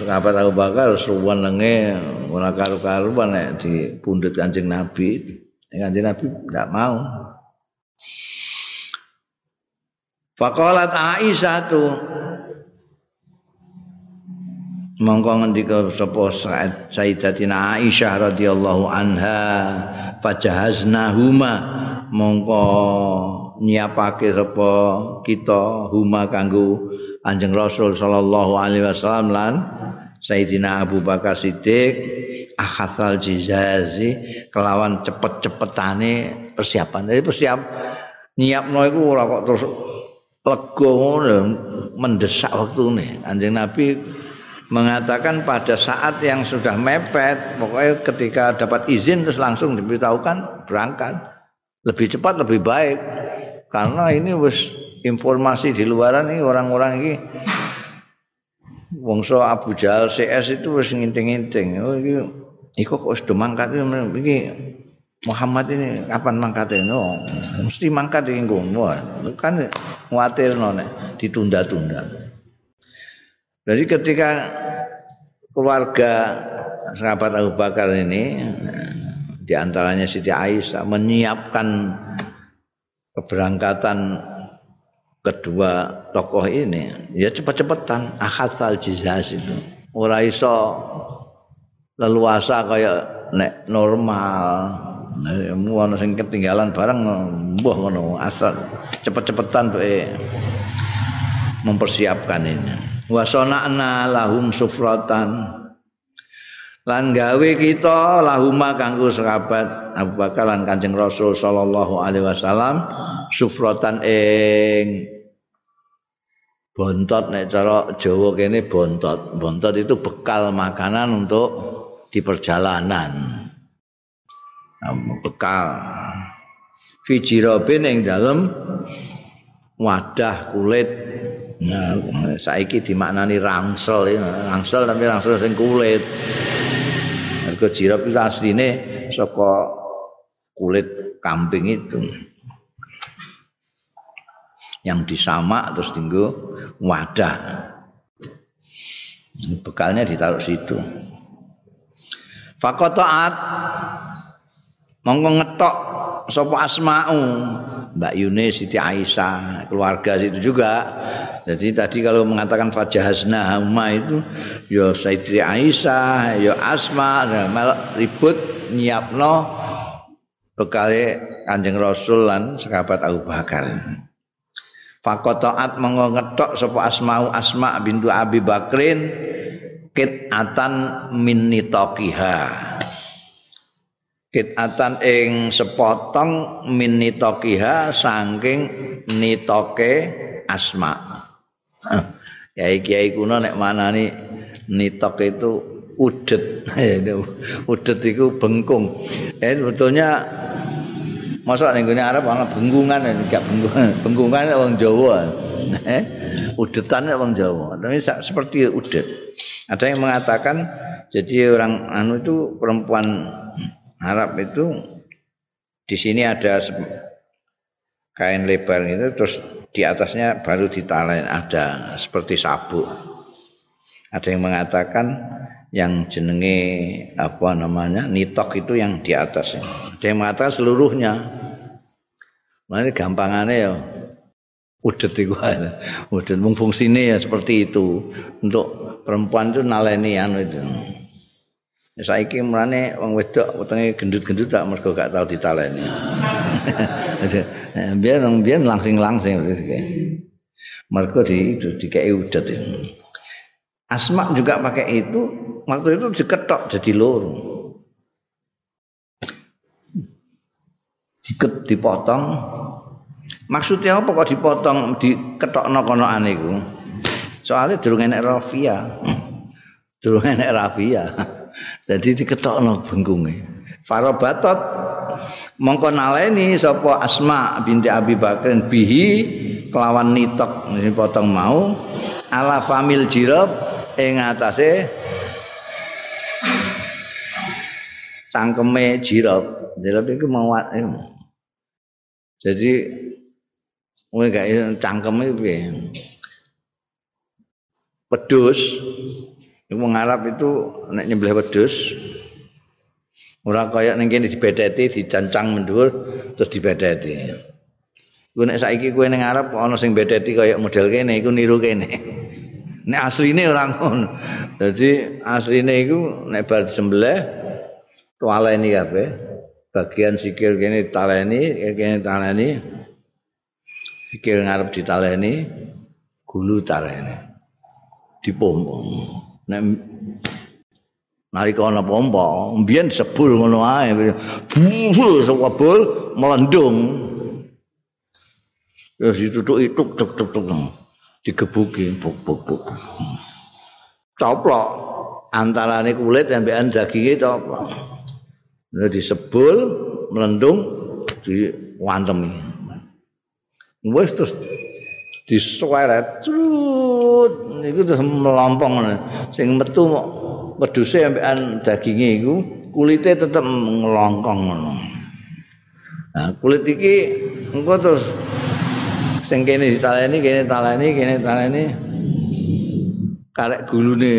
sahabat Abu Bakar suwenenge ora karo-karuan nek di pundhut Kanjeng Nabi. Kanjeng Nabi tidak mau. Faqalat Aisyah tu mongko ngendika sapa Sayyidatina Aisyah radhiyallahu anha fajahaznahuma mongko nyiapake sapa kita huma kanggo Anjing Rasul sallallahu alaihi wasallam lan Sayyidina Abu Bakar Siddiq akhasal jizazi kelawan cepet-cepetane persiapan. Jadi persiap nyiapno iku ora kok terus lega ngono mendesak waktune. Anjing Nabi mengatakan pada saat yang sudah mepet, pokoknya ketika dapat izin terus langsung diberitahukan berangkat. Lebih cepat lebih baik. Karena ini wis informasi di luaran ini orang-orang ini Wongso Abu Jahal CS itu wis nginting-nginting. Oh iki iku kok sudah mangkat iki Muhammad ini kapan mangkatnya? No, mesti mangkat di Wah, Kan khawatir nek ditunda-tunda. Jadi ketika keluarga sahabat Abu Bakar ini di antaranya Siti Aisyah menyiapkan keberangkatan kedua tokoh ini ya cepat-cepatan akad sal jizas itu. Ora iso leluasa kayak nek normal. Mu ana sing ketinggalan barang mbuh ngono asal cepet-cepetan tuh mempersiapkan ini. Wa sana'na lahum sufratan. Lan gawe kita lahuma kanggo sahabat Abu Bakar lan Kanjeng Rasul sallallahu alaihi wasallam sufratan ing bontot nek cara Jawa kene bontot. Bontot itu bekal makanan untuk di perjalanan. Bekal. Fijirobin yang dalam wadah kulit. Nah, saiki dimaknani rangsel ya, rangsel tapi rangsel sing kulit. Mergo jirap itu asline saka kulit kambing itu. Yang disamak terus tinggu wadah. Bekalnya ditaruh situ. Fakotaat mongko ngetok sapa asma'u Mbak Yuni Siti Aisyah keluarga situ juga jadi tadi kalau mengatakan fajahasna huma itu ya Siti Aisyah ya Asma melok ribut nyiapno bekale Kanjeng Rasul lan sahabat Abu Bakar Fakotaat mengko ngetok sapa Asma'u Asma bintu Abi Bakrin kit atan min nitokiha kitatan ing sepotong min nitokiha saking nitoke asma. Ya kiai kuno nek mana nih nitok itu udet. Udet itu bengkung. Eh sebetulnya masa nih Arab malah bengkungan enggak bengkungan. Bengkungan orang Jawa. Eh udetan orang Jawa. Tapi seperti udet. Ada yang mengatakan jadi orang anu itu perempuan Arab itu di sini ada kain lebar itu terus di atasnya baru ditalain ada seperti sabuk. Ada yang mengatakan yang jenenge apa namanya nitok itu yang di atasnya. Ada yang mengatakan seluruhnya. Mana gampangannya ya? Udet itu udet. Mung fungsine ya seperti itu. Untuk perempuan itu naleni anu itu. Saiki mrane wong wedok wetenge gendut-gendut tak mergo gak tau ditaleni. Biar biar langsing-langsing. Mergo di itu dikei udet Asma juga pakai itu waktu itu diketok jadi loro diket dipotong Maksudnya apa kok dipotong diketokno konoan iku? Soalnya durung enek rafia. Durung enek rafia. Jadi diketokno bengkunge. Farabatot mongko naleni sapa Asma binti Abi Bakrin bihi kelawan nitok ini potong mau ala famil jirab ing atase cangkeme jirab. Jirab iku mau Jadi Kowe gak cangkem iki piye? Wedhus. Wong Arab itu nek nyembelih wedhus ora kaya ning kene dibedeti, dicancang mendhuwur terus dibedeti. Ku nek saiki kowe ning Arab ana sing bedeti kaya model kene iku niru kene. Nek asline ora ngono. Dadi asline iku nek bar disembelih tualeni kabeh. Bagian sikil kene taleni, kene taleni. pikir ngarep ditaleni gulu taleni dipompo nek nalika ana pompa mbiyen disebul ngono ae bul sebul melendung terus ditutuk itu tuk tuk tuk digebuki buk buk buk. Coplok. Antarane kulit sampean daging itu disebul melendung diwantemi. Wis terus disuweret trut niku terus melompong sing metu wedhuse ambekan daginge iku kulite tetep ngelongkong ngono. Nah kulit iki engko terus sing kene ditaleni kene taleni kene taleni. Karek gulune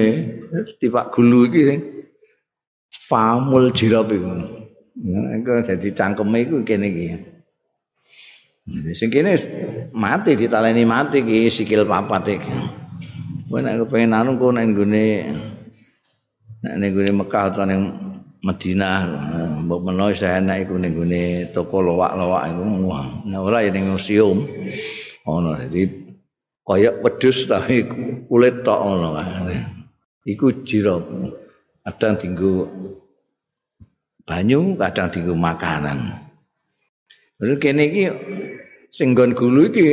tipak gulu iki sing famul jirab iku. Iku dadi cangkeme iku kene iki. Sing kene mati ditaleni mati ki sikil papat iki. Kowe nek kepengin anu kok nek nggone nek ning nggone Mekah utawa ning Madinah mbok menawa saya enak iku ning nggone toko lowak-lowak iku. Wah nek ora ya ning museum ono dadi kaya wedhus tapi kulit tok ngono iku jirop kadang dinggo banyu kadang dinggo makanan Lalu kene iki sing nggon gulu iki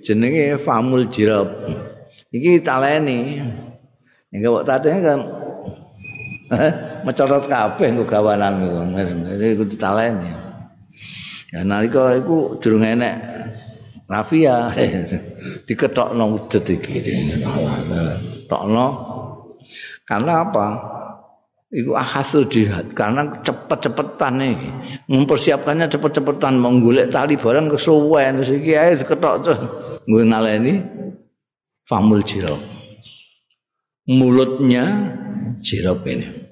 jenenge famul jirab. Iki taleni. Nek kok tatene kan mecorot kabeh nggo gawanan iku. Iku ditaleni. Ya nalika iku durung enek rafia. Diketokno udet iki. Tokno. Karena apa? iku akhasul jihad karena cepet-cepetan iki. Mempersiapkannya cepet-cepetan. Menggolek tali barang kesuwen. Terus iki ae ketok terus gue ngaleni famul jirab. Mulutnya jirab ini.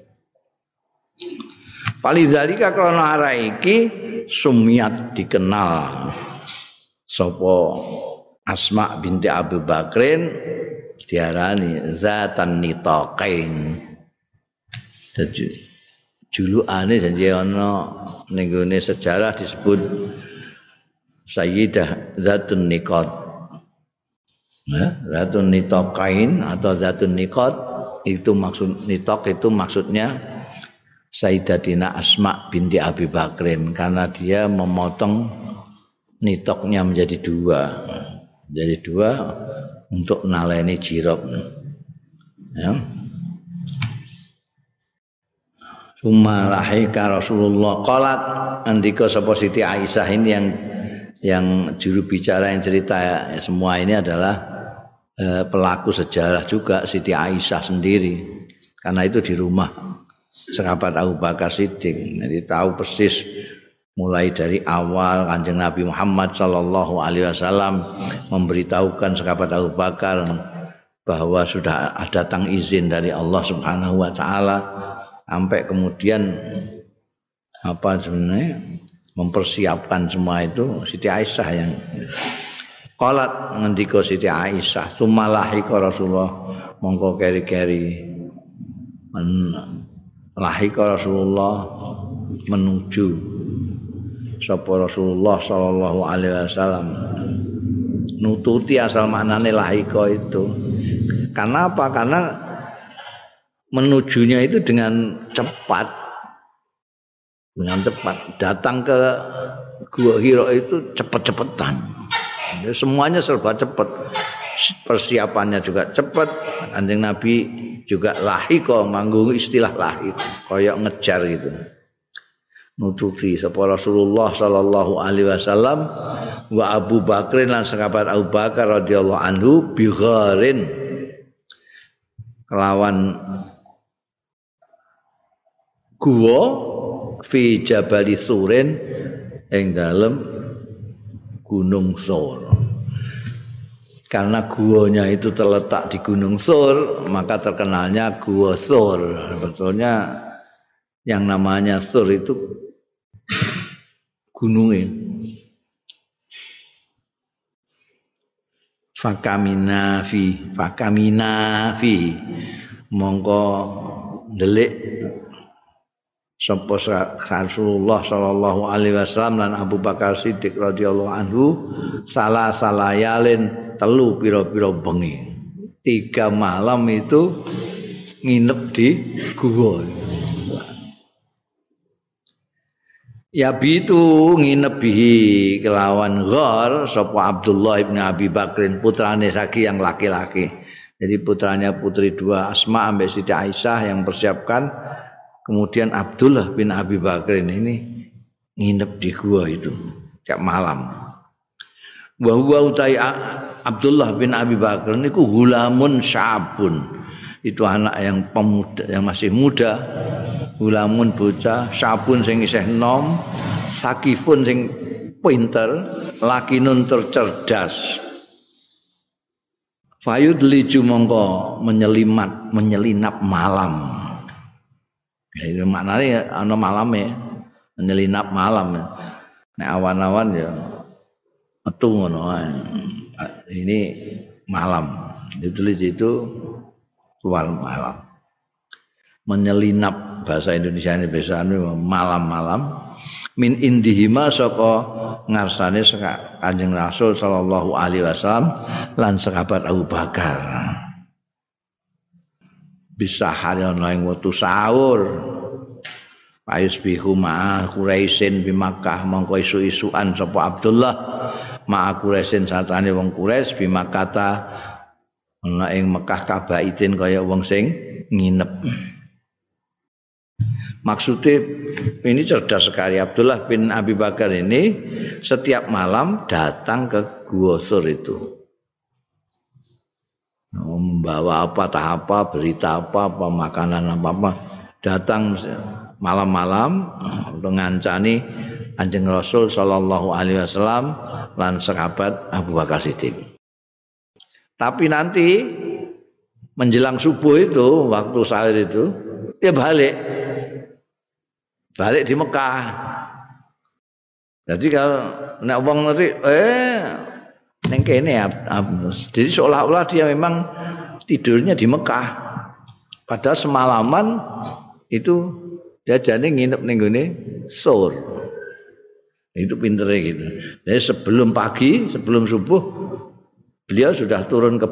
Palidzalika krana arah iki sumiat dikenal sapa Asma binti Abu Bakrin diarani zatan nitaqain Dadi julukane janji ana ning sejarah disebut Sayyidah Zatun Niqat. Nah, Zatun Nitaqain atau Zatun Niqat itu maksud nitok itu maksudnya Sayyidatina Asma binti Abi Bakrin karena dia memotong nitoknya menjadi dua. Jadi dua untuk naleni jirob. Ya. Umalahika Rasulullah qalat andika sapa Siti Aisyah ini yang yang juru bicara yang cerita ya, semua ini adalah eh, pelaku sejarah juga Siti Aisyah sendiri karena itu di rumah sahabat Abu Bakar Siddiq jadi tahu persis mulai dari awal kanjeng Nabi Muhammad Shallallahu Alaihi Wasallam memberitahukan sahabat Abu Bakar bahwa sudah datang izin dari Allah Subhanahu Wa Taala sampai kemudian apa sebenarnya mempersiapkan semua itu Siti Aisyah yang Qalat ngendika Siti Aisyah, "Sumalahi Rasulullah. Mongko keri-keri. Lahika Rasulullah menuju sapa Rasulullah sallallahu alaihi wasallam? Nututi asal maknane lahika itu. Karena apa? Karena menujunya itu dengan cepat. Dengan cepat. Datang ke gua Hiro itu cepat-cepatan semuanya serba cepat. Persiapannya juga cepat. Anjing Nabi juga lahiko manggung istilah lahik koyok ngejar gitu nututi sapa Rasulullah sallallahu alaihi wasallam wa Abu Bakrin lan sahabat Abu Bakar radhiyallahu anhu bi kelawan guwa fi Jabal Surin ing dalem Gunung Sur. Karena guanya itu terletak di Gunung Sur, maka terkenalnya Gua Sur. Sebetulnya yang namanya Sur itu gunungnya. Fakamina fi, fakamina fi, mongko delik sapa Rasulullah sallallahu alaihi wasallam dan Abu Bakar Siddiq radhiyallahu anhu salah salayalin telu pira-pira bengi. Tiga malam itu nginep di gua. Ya bitu nginep bihi kelawan ghar sapa Abdullah bin Abi Bakrin putrane saki yang laki-laki. Jadi putranya putri dua Asma ambek Siti Aisyah yang persiapkan kemudian Abdullah bin Abi Bakar ini nginep di gua itu tiap malam. Wa huwa utai Abdullah bin Abi Bakar niku gulamun syabun. Itu anak yang pemuda yang masih muda. Gulamun bocah, syabun sing isih nom, sakifun sing pinter, lakinun tercerdas. Fayud liju mongko menyelimat menyelinap malam. Ya, itu maknanya ana malame nyelinap malam. Nek awan-awan ya metu ngono Ini malam. Ditulis itu keluar malam. Menyelinap bahasa Indonesia ini biasa malam-malam min indihima saka ngarsane Kanjeng Rasul sallallahu alaihi wasallam lan sahabat Abu Bakar. bisa hari ana ing wektu sahur Payus bihu ma'a Quraisyin bi Makkah mongko isu-isuan sapa Abdullah ma'a Quraisyin satane wong Quraisy bi Makkah ana ing Mekah kabaitin kaya wong sing nginep. Maksudnya ini cerdas sekali Abdullah bin Abi Bakar ini setiap malam datang ke Gua Sur itu. membawa apa tak apa berita apa apa makanan apa apa datang malam-malam untuk ngancani anjing Rasul Shallallahu Alaihi Wasallam lan sahabat Abu Bakar Siddiq. Tapi nanti menjelang subuh itu waktu sahur itu dia balik balik di Mekah. Jadi kalau nak uang nanti eh neng kene ya jadi seolah-olah dia memang tidurnya di Mekah. Padahal semalaman itu dia jadi nginep neng gini sur. Itu pinternya gitu. Jadi sebelum pagi sebelum subuh beliau sudah turun ke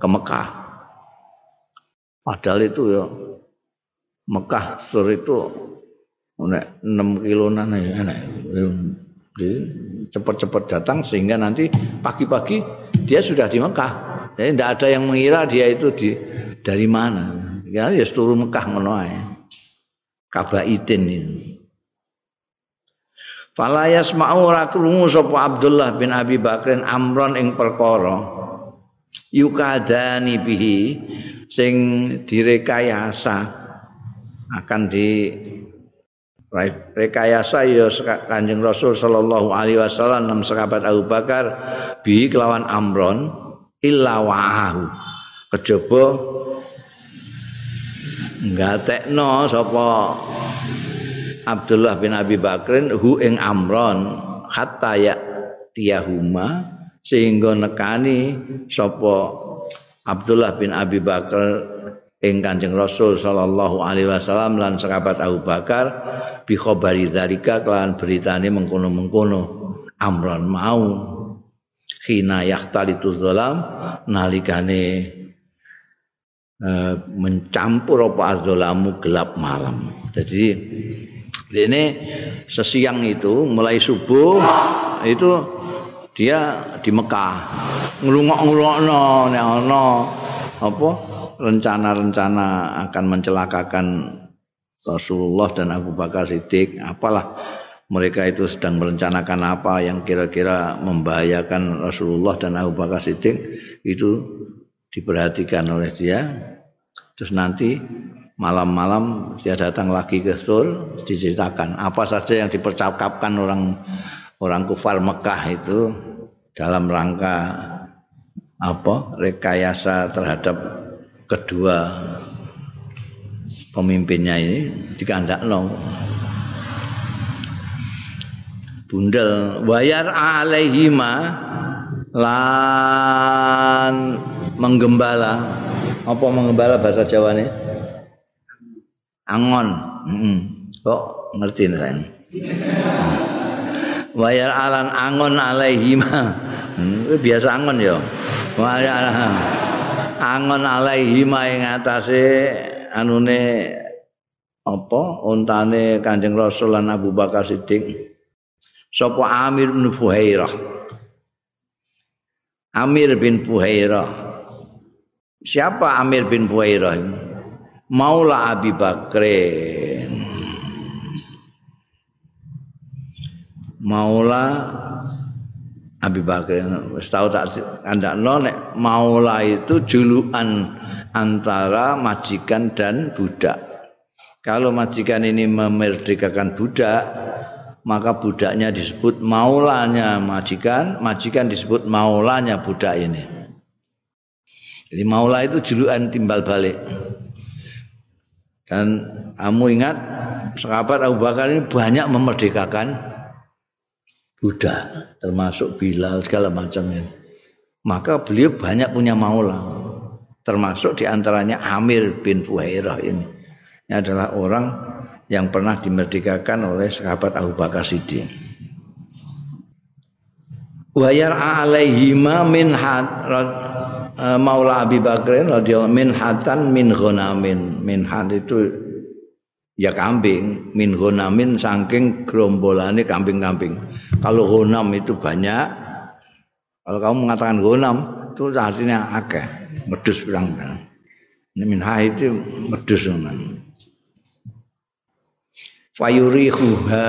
ke Mekah. Padahal itu ya Mekah sur itu enam kilo nana ya cepat-cepat datang sehingga nanti pagi-pagi dia sudah di Mekah. Jadi tidak ada yang mengira dia itu di dari mana. Ya, ya seluruh Mekah ngono ae. Kabaitin ini. Fala yasma'u ora sapa Abdullah bin Abi Bakrin amron ing perkara yukadani bihi sing direkayasa akan di rekayasa ya Kanjeng Rasul sallallahu alaihi wasallam nam sahabat Abu Bakar bi kelawan Amron illa wa'ahu. Kejaba ngatekno sapa Abdullah bin Abi Bakrin hu ing Amron hatta ya tiyahuma sehingga nekani sapa Abdullah bin Abi Bakar ing Kanjeng Rasul sallallahu alaihi wasallam lan sahabat Abu Bakar bi khabari dzalika kelan beritane mengkono-mengkono. Amran mau. Khina yahtalitu zalam nalikane uh, mencampur apa azolamu gelap malam. Jadi ini sesiang itu mulai subuh itu dia di Mekah. Ngelungok-ngelungokno nek ana apa rencana-rencana akan mencelakakan Rasulullah dan Abu Bakar Siddiq apalah mereka itu sedang merencanakan apa yang kira-kira membahayakan Rasulullah dan Abu Bakar Siddiq itu diperhatikan oleh dia. Terus nanti malam-malam dia datang lagi ke Sur diceritakan apa saja yang dipercakapkan orang orang kufar Mekah itu dalam rangka apa rekayasa terhadap kedua pemimpinnya ini dikandakno. Bundel wayar alaihima lan menggembala. Apa menggembala bahasa Jawa ini? Angon. Hmm. kok ngerti nih wayar alan angon alaihima. Hmm. biasa angon ya. Wayar angon alaihima ing atase anune apa? Untane Kanjeng Rasul lan Abu Bakar Siddiq. Sapa Amir bin Fuhairah? Amir bin Fuhairah. Siapa Amir bin Fuhairah? Maula Abi Bakrin. Maula Abi wis tau tak kandakno nek Maula itu julukan antara majikan dan budak. Kalau majikan ini memerdekakan budak, maka budaknya disebut maulanya majikan, majikan disebut maulanya budak ini. Jadi maula itu julukan timbal balik. Dan kamu ingat sahabat Abu Bakar ini banyak memerdekakan budak, termasuk Bilal segala macamnya. Maka beliau banyak punya maula. Termasuk di antaranya Amir bin Fuhairah ini. Ini adalah orang yang pernah dimerdekakan oleh sahabat Abu Bakar Siddiq. Wayar alaihima min had uh, Maula Abi Bakrin radhiyallahu min hatan min ghonamin min had itu ya kambing min ghonamin saking gerombolane kambing-kambing. Kalau ghonam itu banyak kalau kamu mengatakan ghonam itu artinya akeh, medus pirang-pirang. Ini min itu medus fayurihuha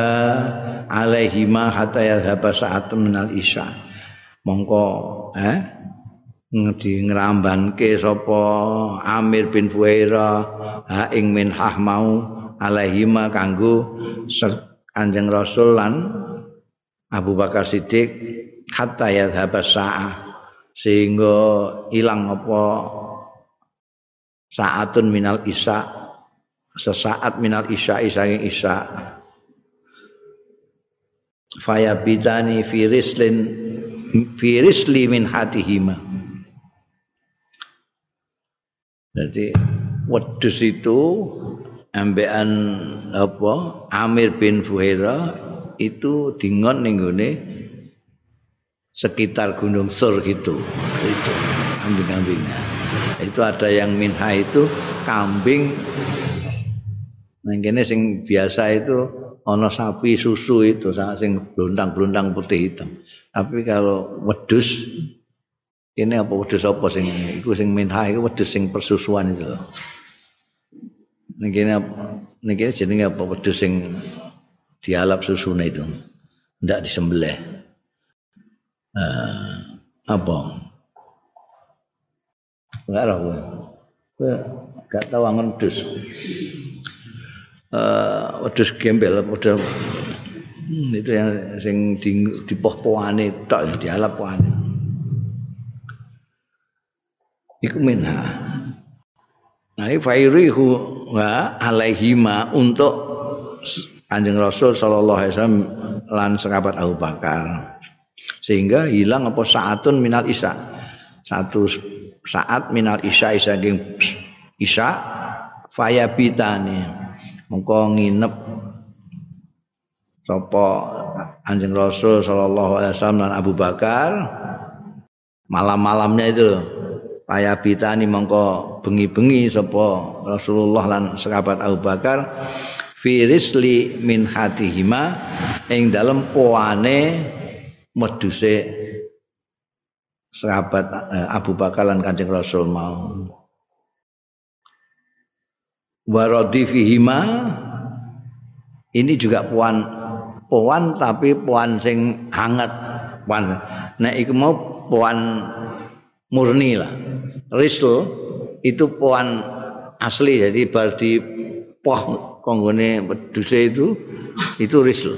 alaihima hatta yadhaba sa'atun minal isya mongko eh ngedi ngrambanke sapa Amir bin Fuaira ha ing minhah mau alaihima kanggo Kanjeng Rasul lan Abu Bakar Siddiq hatta yadhaba sa'ah sehingga ilang apa? Saatun minal isya sesaat minal isya saking isya. Faya bidani firislin firisli min hatihima. Jadi wedus itu ambean apa? Amir bin Fuhaira itu dingon ning sekitar Gunung Sur gitu itu kambing-kambingnya itu ada yang minha itu kambing Nah, kene sing biasa itu ana sapi susu itu sing blontang-blontang putih hitam. Tapi kalau wedus ini apa wedus apa sing iku sing minha iku wedus sing persusuan itu. Niki niki jenenge apa wedus sing dialap susune itu. Ndak disembelih. Uh, apa? Enggak tahu. Enggak tahu angon wedus. uh, wedhus gembel padha hmm, itu yang sing di dipoh-pohane tok dialap pohane iku minha nah fairihu wa alaihima untuk Anjing Rasul sallallahu alaihi wasallam lan sahabat Abu Bakar. Sehingga hilang apa saatun minal isya. Satu saat minal isya saking isya faya bitani mengko nginep sapa Anjing Rasul sallallahu alaihi wasallam dan Abu Bakar. Malam-malamnya itu faya bitani mengko bengi-bengi sapa Rasulullah lan sahabat Abu Bakar firisli min hatihima ing dalem poane meduse sahabat eh, Abu Bakar lan Kanjeng Rasul mau. Waradi fihima ini juga puan puan tapi puan sing hangat. Puan nek iku mau puan murni lah. Risl itu puan asli jadi berarti poh konggone wedhuse itu itu risl.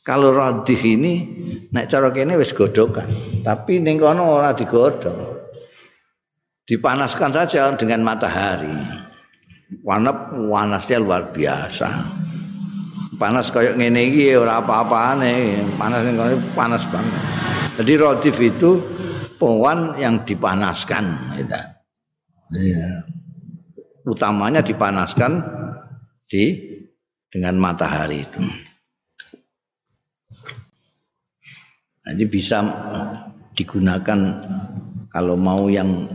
Kalau radif ini nek cara kene wis godokan, tapi ning kono ora digodhog. Dipanaskan saja dengan matahari. Warna panasnya luar biasa. Panas kayak ngene iki ora apa-apane, panas ning kono panas banget. Jadi radif itu pohon yang dipanaskan gitu. Ya. Utamanya dipanaskan di dengan matahari itu. Nah, ini bisa digunakan kalau mau yang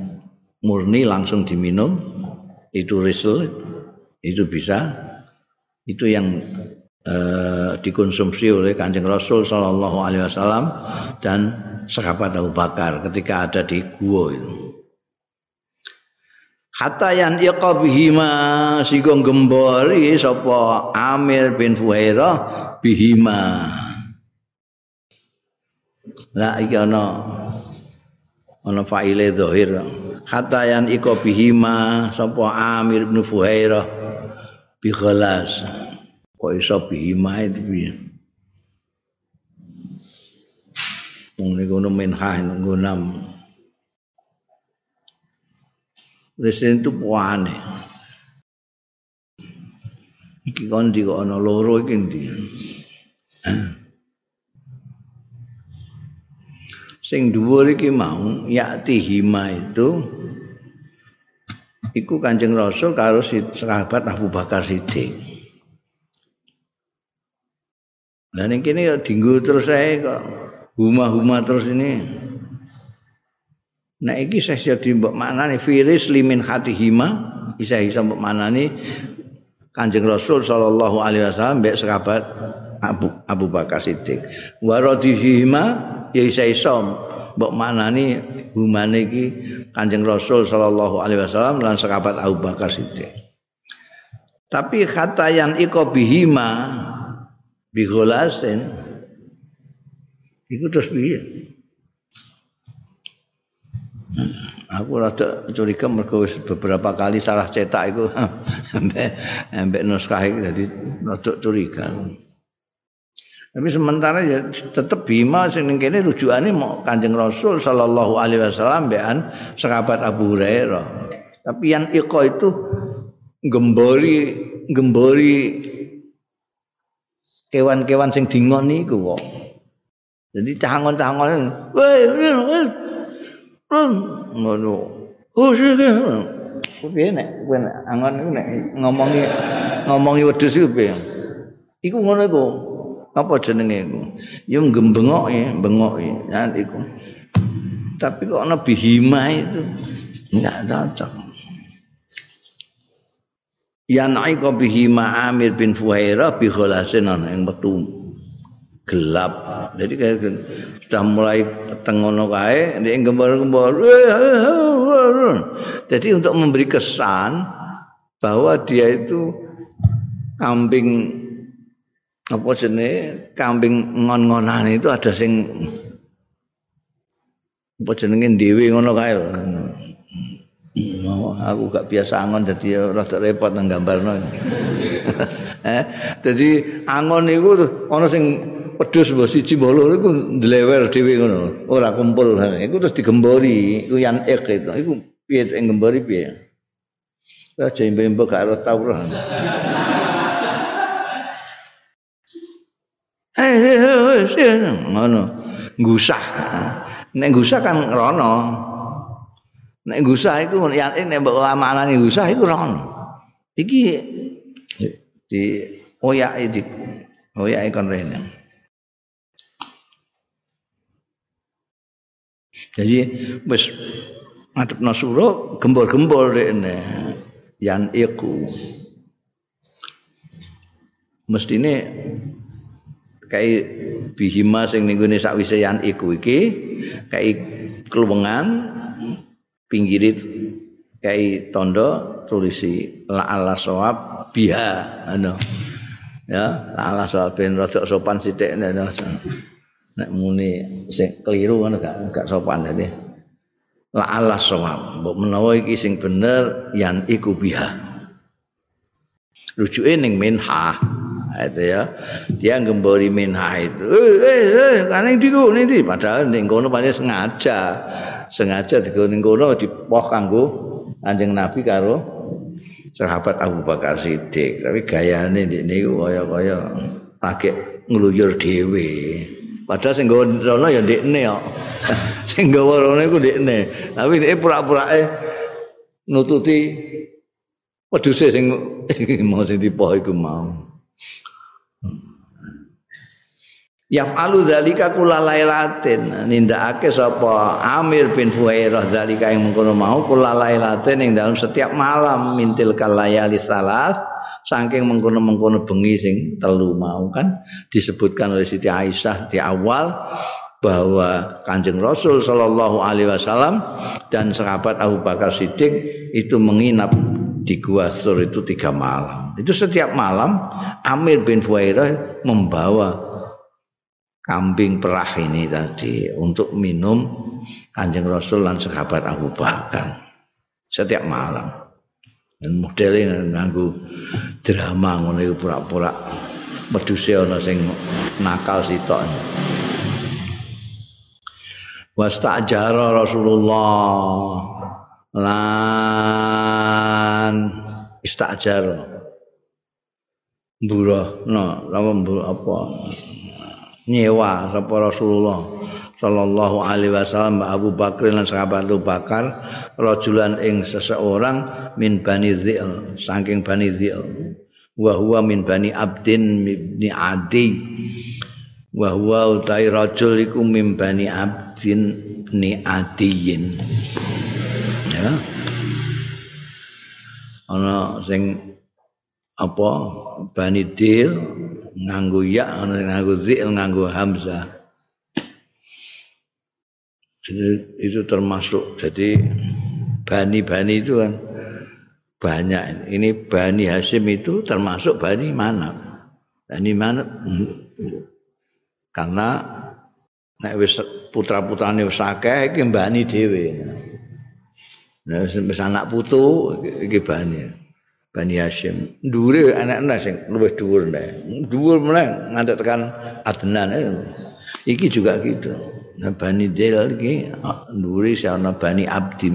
murni langsung diminum itu risel itu bisa itu yang eh, dikonsumsi oleh kanjeng Rasul Wasallam dan sahabat Abu Bakar ketika ada di gua itu. Hatta yan iqabihima sigo gembori sapa Amir bin Fuhairah bihima. La iki ana ana faile zahir. Hatta yan iqabihima sapa Amir bin Fuhairah bi khalas. Kok iso bihima itu piye? Wong niku minhah ngunam. Presiden itu puane. Iki kon di kok ana loro iki ndi. Sing dhuwur iki mau yakti hima itu iku Kanjeng Rasul karo sahabat Abu Bakar Siddiq. Lah ning kene ya dinggo terus ae kok huma-huma terus ini. Nah iki saya jadi mbok maknane firis limin hatihima bisa bisa mbok maknane Kanjeng Rasul sallallahu alaihi wasallam mbek sahabat Abu Abu Bakar Siddiq. Wa radihima ya isa isa mbok maknane humane iki Kanjeng Rasul sallallahu alaihi wasallam lan sahabat Abu Bakar Siddiq. Tapi kata yang iko bihima biholasin itu terus piye? Aku rada curiga mergo beberapa kali salah cetak iku ambek ambek naskah iki dadi rada curiga. Tapi sementara ya tetap bima sing ning kene rujukane mau Kanjeng Rasul sallallahu alaihi wasallam bean sahabat Abu Hurairah. Tapi yang iko itu gembori gembori kewan-kewan sing dingon niku kok. Jadi cangon-cangon, woi, ngono. Oh. Piye nek kowe angon iku nek ngomongi ngomongi wedhus iku piye? Iku ngono iku. Apa jenenge iku? Ya gembengoke, bengoke ya iku. Tapi kok ana bihima itu enggak cocok. Ya naika bihima Amir bin Fuhairah bi khalasin ana yang metu gelap. Jadi kayak sudah mulai tengono kae ndek gembor-gembor. Jadi untuk memberi kesan bahwa dia itu kambing apa jenenge kambing ngon-ngonan itu ada sing apa jenenge dhewe ngono kae lho. aku gak biasa angon jadi rada repot nang gambarno. eh, jadi angon iku ana sing pedus mbok siji mbok loro iku ndlewer dhewe ngono. Ora kumpul. Iku terus digembori, iku yan ek itu. Iku piye sing piye? Ya jembe-jembe gak ora tau ora. Eh, eh, eh, ngono. gusah. Nek gusah kan rono. Nek gusah iku yen nek mbok amanane gusah iku rono. Iki di oyak di oyak kon rene. Jadi wis ngadepno suro gembor-gembor rene. Yan iku. Mestine kayak bihima sing ning gone sakwise yan iku iki kayak kluwengan pinggirit kayak tondo tulisi la ala sawab biha ano ya la ala sawab ben rada sopan sithik nek muni sing keliru ngono gak gak sopan dadi. La ala sawab. Mbok menawa iki sing bener yan iku biha. Rujuke ning minha itu ya. Dia gembori minha itu. Eh eh eh kan diku ning padahal ning kono pancen sengaja. Sengaja digo ning kono dipoh kanggo Kanjeng Nabi karo sahabat Abu Bakar Siddiq. Tapi gayane niku kaya-kaya lagi ngluyur dhewe padahal sing nggawa rono ya ndekne kok. Sing nggawa rono iku ndekne. Tapi dhek pura-purake nututi wedhuse sing mau sing dipoh iku mau. Yaf'alu dzalika kulalailatin nindakake sapa Amir bin Fuhairah dzalika yang mengkono mau kulalailatin ing dalam setiap malam mintil kalayali salas saking mengkono-mengkono bengi sing telu mau kan disebutkan oleh Siti Aisyah di awal bahwa Kanjeng Rasul Shallallahu alaihi wasallam dan sahabat Abu Bakar Siddiq itu menginap di Gua Sur itu tiga malam. Itu setiap malam Amir bin Fuhairah membawa kambing perah ini tadi untuk minum Kanjeng Rasul dan sahabat Abu Bakar setiap malam. Dan modelnya nganggu drama ngono iku pura-pura meduse ana sing nakal sitok. Wastajara Rasulullah. Lan istajar buruh no apa? Nyewa sapa Rasulullah sallallahu alaihi wasallam Abu Bakar lan sahabat Abu Bakar rajulan ing seseorang min Bani Dzil saking Bani Dzil wa huwa min Bani Abdin bin Adi. Wa huwa utai rajul iku min Bani Abdin ni Adiyin. Ya. Ana sing apa? Bani Dil nganggo ya nganggo zil nganggo hamzah itu, termasuk jadi bani-bani itu kan banyak ini bani Hasim itu termasuk bani mana bani mana karena nek wis putra-putrane wis akeh iki bani dhewe nah wis anak putu iki bani Bani Hashim. Dhuwure anak-anak sing luwih dhuwur nek. Dhuwur meneh ngantek tekan Adnan. Iki juga gitu. Nah, Bani Del iki dhuwure ana Bani Abdi.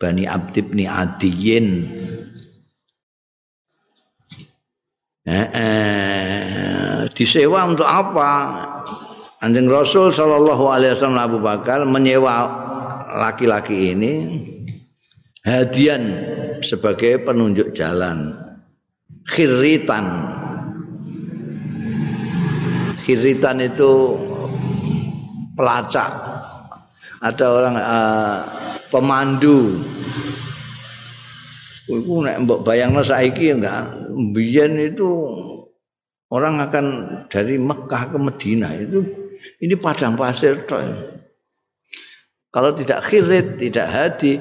Bani Abdi bin Adiyin. Eh, eh, disewa untuk apa? Anjing Rasul Shallallahu Alaihi Wasallam Abu Bakar menyewa laki-laki ini hadian sebagai penunjuk jalan khiritan khiritan itu pelacak. Ada orang uh, pemandu. Iku nek mbok bayangno saiki enggak mbiyen itu orang akan dari Mekah ke Medina itu ini padang pasir toh. Kalau tidak khirit, tidak hadi,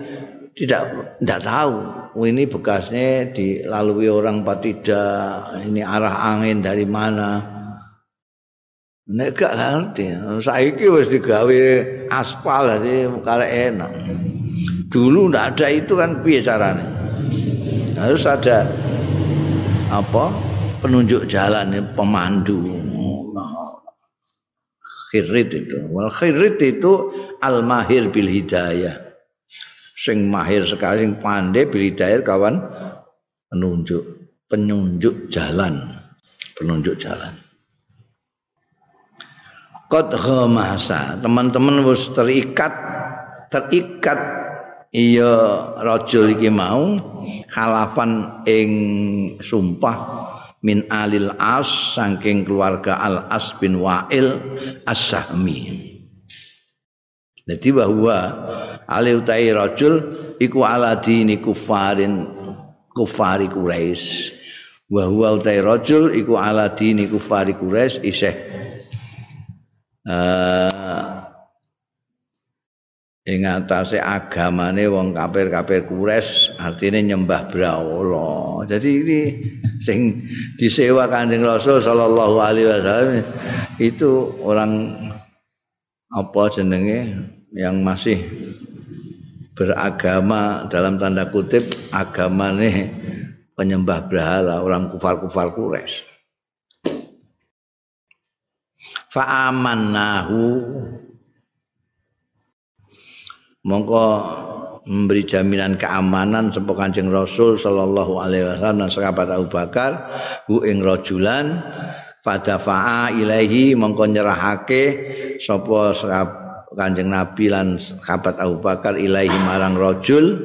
tidak tidak tahu. Oh, ini bekasnya dilalui orang apa tidak ini arah angin dari mana nek gak ngerti saiki wis digawe aspal jadi kare enak. Dulu ndak ada itu kan piye caranya harus ada apa penunjuk jalan pemandu. Khirit itu. Wal khirit itu al mahir bil hidayah. Sing mahir sekali sing pandai bilidayat kawan? Penunjuk penunjuk jalan. Penunjuk jalan qad ghamasa teman-teman wis terikat terikat. Iya rajul iki mau khalafan ing sumpah min alil as saking keluarga al as bin wa'il as-sahmi. Jadi bahwa ali utai rajul iku ala dini kufarin kufari Quraisy. Wa huwa utai rajul iku ala dini kufari Quraisy isih uh, ing atase agamane wong kafir-kafir Quraisy artine nyembah brahala. Jadi ini sing disewa Kanjeng Rasul sallallahu alaihi wasallam itu orang apa jenenge yang masih beragama dalam tanda kutip agamane penyembah berhala orang kufar-kufar Fa'amannahu mongko memberi jaminan keamanan sapa Kanjeng Rasul sallallahu alaihi wasallam dan sahabat Abu Bakar hu ing rajulan pada fa'a ilaihi mongko nyerahake sapa Kanjeng Nabi lan sahabat Abu Bakar ilaihi marang rajul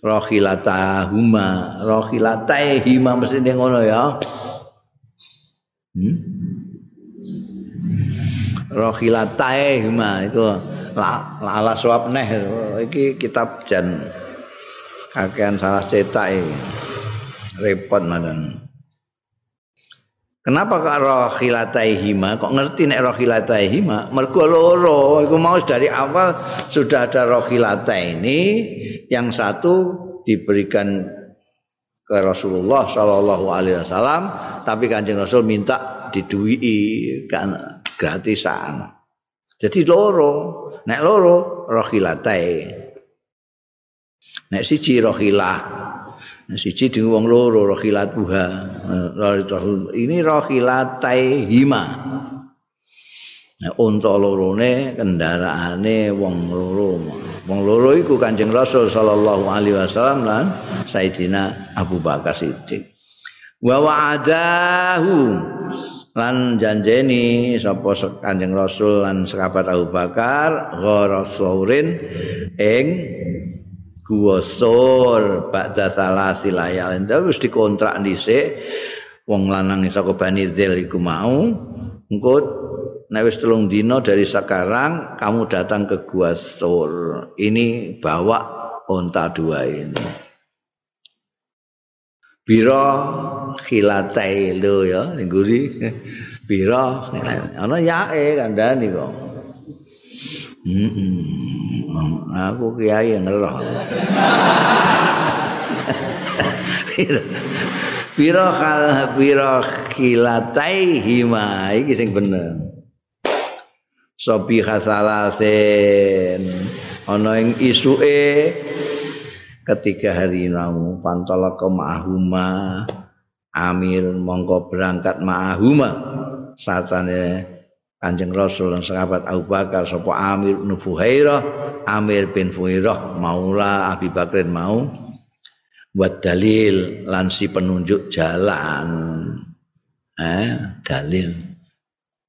rohilatahuma rohilatahima mesti ngono ya hmm? Rohilatahima itu ala suap neh iki kitab jan kakean salah cetak repot mandan Kenapa kok rohilataihima? Kok ngerti nek rohilataihima? Mergo loro. Iku mau dari awal sudah ada rohilata ini. Yang satu diberikan ke Rasulullah Shallallahu Alaihi Wasallam, tapi kanjeng Rasul minta didui kan gratisan. Jadi loro. Nek loro rohilatai. Nek siji rohilah siji ding wong loro rohilat buha ini rohilatai hima nah, unta lorone kendaraane wong loro wong loro iku kanjeng rasul sallallahu alaihi wasallam lan sayyidina Abu Bakar Siddiq wa wa'adahu lan janjeni sapa kanjeng rasul lan sahabat Abu Bakar gharasulin ing guwasur ba'da salasi layal. Wis dikontrak dhisik wong lanang saka Bani Dzil iku mau. Engko nek wis telung dina dari sekarang kamu datang ke Gua Sur. Ini bawa onta dua ini biro khilatai lo ya ning biro ana yae kandhani kok Hmm, aku kiai ngeroh. Piro kal piro kilatai hima iki sing bener. Sopi khasalasen ana ing isuke ketiga hari namu pantala ke ma'ahuma amir mongko berangkat ma'ahuma satane Kanjeng Rasul dan sahabat Abu Bakar sapa Amir bin Fuhairah, Amir bin Fuhairah maula Abi Bakrin mau buat dalil lan si penunjuk jalan. Eh, dalil.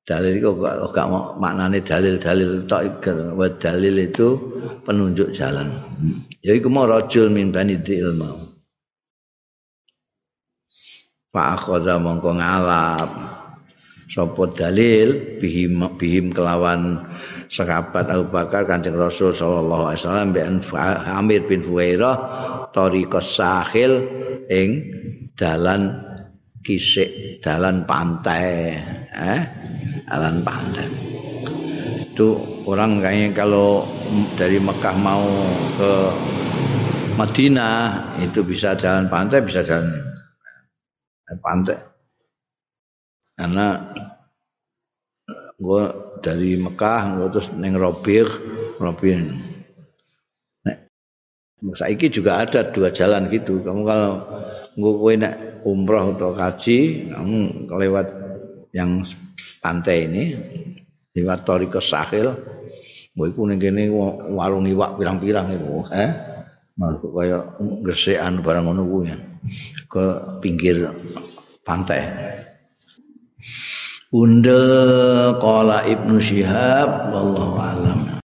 Dalil itu gak mau maknane dalil-dalil buat dalil itu penunjuk jalan. Ya iku mau rajul min bani dil mau. Pak akhadha mongko ngalap. Sapa dalil? Bihim bihim kelawan sahabat Abu Bakar Kanjeng Rasul sallallahu alaihi wasallam bin Amir bin Fuairah tariqas sahil ing dalan kisik dalan pantai. Eh? Dalan pantai itu orang kayaknya kalau dari Mekah mau ke Madinah itu bisa jalan pantai bisa jalan pantai karena gue dari Mekah gue terus neng Robir Robin Saiki juga ada dua jalan gitu. Kamu kalau gue kowe nek umroh atau kaji, kamu kelewat yang pantai ini, lewat Toriko Sahil, gue iku ning kene warung iwak pirang-pirang itu, eh? Masuk kaya gesekan barang ngono kuwi ke pinggir pantai. Bunda qala Ibnu Syihab wallahu alam